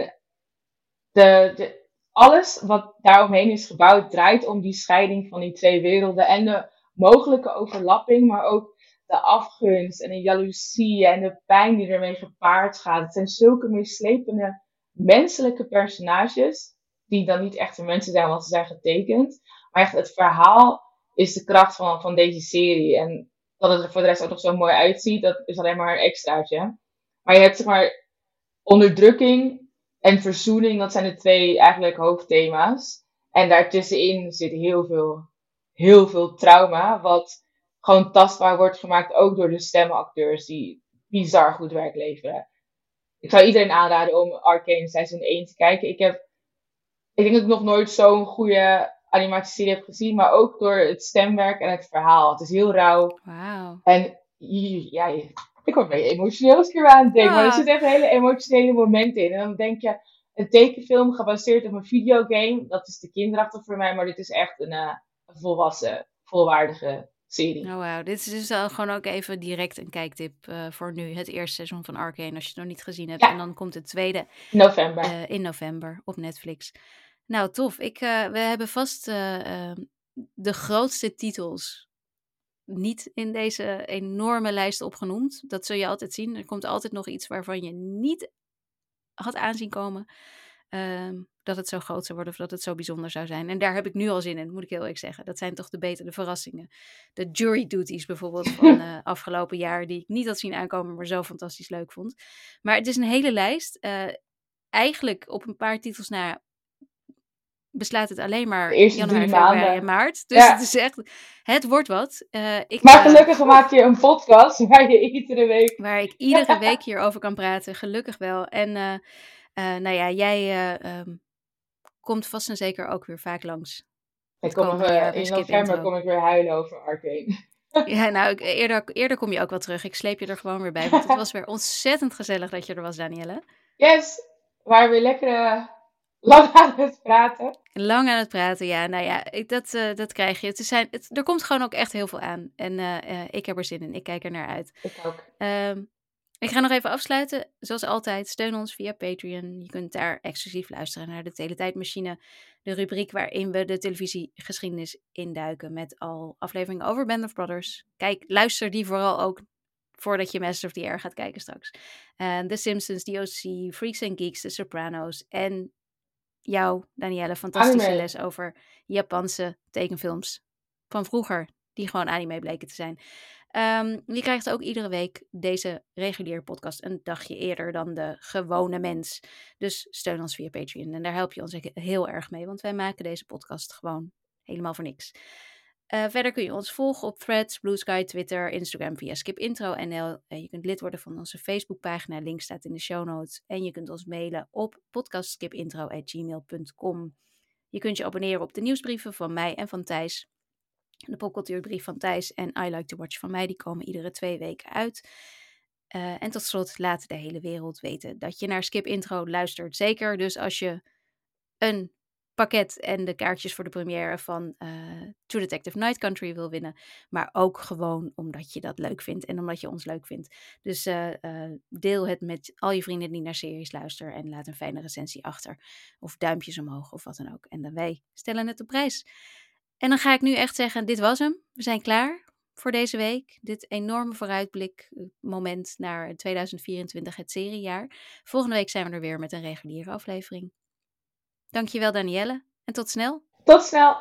de, de, alles wat daaromheen is gebouwd, draait om die scheiding van die twee werelden. En de mogelijke overlapping, maar ook de afgunst en de jaloezie en de pijn die ermee gepaard gaat. Het zijn zulke meeslepende menselijke personages, die dan niet echte mensen zijn, want ze zijn getekend. Maar echt het verhaal is de kracht van, van deze serie. En dat het er voor de rest ook nog zo mooi uitziet, dat is alleen maar een extraatje. Maar je hebt zeg maar onderdrukking en verzoening, dat zijn de twee eigenlijk hoofdthema's. En daartussenin zit heel veel, heel veel trauma, wat gewoon tastbaar wordt gemaakt, ook door de stemacteurs die bizar goed werk leveren. Ik zou iedereen aanraden om Arcane seizoen 1 te kijken. Ik heb, ik denk dat ik nog nooit zo'n goede animatieserie heb gezien, maar ook door het stemwerk en het verhaal. Het is heel rauw Wauw. en ja, ik word een beetje emotioneel als ik aan denk, maar er zitten echt hele emotionele momenten in. En dan denk je, een tekenfilm gebaseerd op een videogame, dat is te kinderachtig voor mij, maar dit is echt een, eh, volwassen, volwaardige serie. Oh, wauw. Dit is dus al gewoon ook even direct een kijktip eh, voor nu. Het eerste seizoen van Arcane, als je het nog niet gezien hebt. Ja. En dan komt het tweede November. eh, in november op Netflix. Nou, tof. Ik, we hebben vast de grootste titels niet in deze enorme lijst opgenoemd. Dat zul je altijd zien. Er komt altijd nog iets waarvan je niet had aanzien komen. ehm, dat het zo groot zou worden of dat het zo bijzonder zou zijn. En daar heb ik nu al zin in, moet ik heel eerlijk zeggen. Dat zijn toch de betere verrassingen. De jury duties bijvoorbeeld [laughs] van eh, afgelopen jaar, die ik niet had zien aankomen, maar zo fantastisch leuk vond. Maar het is een hele lijst. eh, eigenlijk op een paar titels na beslaat het alleen maar januari, februari en maart. Dus Ja. het is echt, het wordt wat. Eh, ik, Maar eh, gelukkig maak je een podcast [laughs] waar je iedere week... waar ik iedere [laughs] week hierover kan praten. Gelukkig wel. En eh, nou ja, jij eh, ehm, komt vast en zeker ook weer vaak langs. Ik kom bij in november kom ik weer huilen over Arcane. [laughs] Ja, nou, ik- eerder, eerder kom je ook wel terug. Ik sleep je er gewoon weer bij. Want het was weer ontzettend gezellig dat je er was, Danielle. Yes, we waren weer lekker eh, lang aan het praten. Lang aan het praten, ja. Nou ja, ik, dat, eh, dat krijg je. Het zijn, het, er komt gewoon ook echt heel veel aan. En eh, eh, ik heb er zin in. Ik kijk er naar uit. Ik ook. Ehm, ik ga nog even afsluiten. Zoals altijd, steun ons via Patreon. Je kunt daar exclusief luisteren naar de Teletijdmachine. De rubriek waarin we de televisiegeschiedenis induiken met al afleveringen over Band of Brothers. Kijk, luister die vooral ook voordat je Master of the Air gaat kijken straks. En The Simpsons, The OC, Freaks and Geeks, The Sopranos en jou, Danielle, fantastische Anime. les over Japanse tekenfilms van vroeger, die gewoon anime bleken te zijn. Ehm, je krijgt ook iedere week deze reguliere podcast een dagje eerder dan de gewone mens. Dus steun ons via Patreon. En daar help je ons heel erg mee, want wij maken deze podcast gewoon helemaal voor niks. Uh, verder kun je ons volgen op Threads, Blue Sky, Twitter, Instagram via skipintro.nl. Uh, je kunt lid worden van onze Facebookpagina, link staat in de show notes. En je kunt ons mailen op podcastskipintro.gmail.com. Je kunt je abonneren op de nieuwsbrieven van mij en van Thijs. De popcultuurbrief van Thijs en I Like to Watch van mij, die komen iedere twee weken uit. Uh, en tot slot, laat de hele wereld weten dat je naar Skip Intro luistert. Zeker dus als je een pakket en de kaartjes voor de première van uh, Detective Night Country wil winnen. Maar ook gewoon omdat je dat leuk vindt en omdat je ons leuk vindt. Dus uh, uh, deel het met al je vrienden die naar series luisteren en laat een fijne recensie achter. Of duimpjes omhoog of wat dan ook. En dan wij stellen het op prijs. En dan ga ik nu echt zeggen, dit was hem. We zijn klaar voor deze week. Dit enorme vooruitblik moment naar 2024, het seriejaar. Volgende week zijn we er weer met een reguliere aflevering. Dankjewel Danielle en tot snel. Tot snel.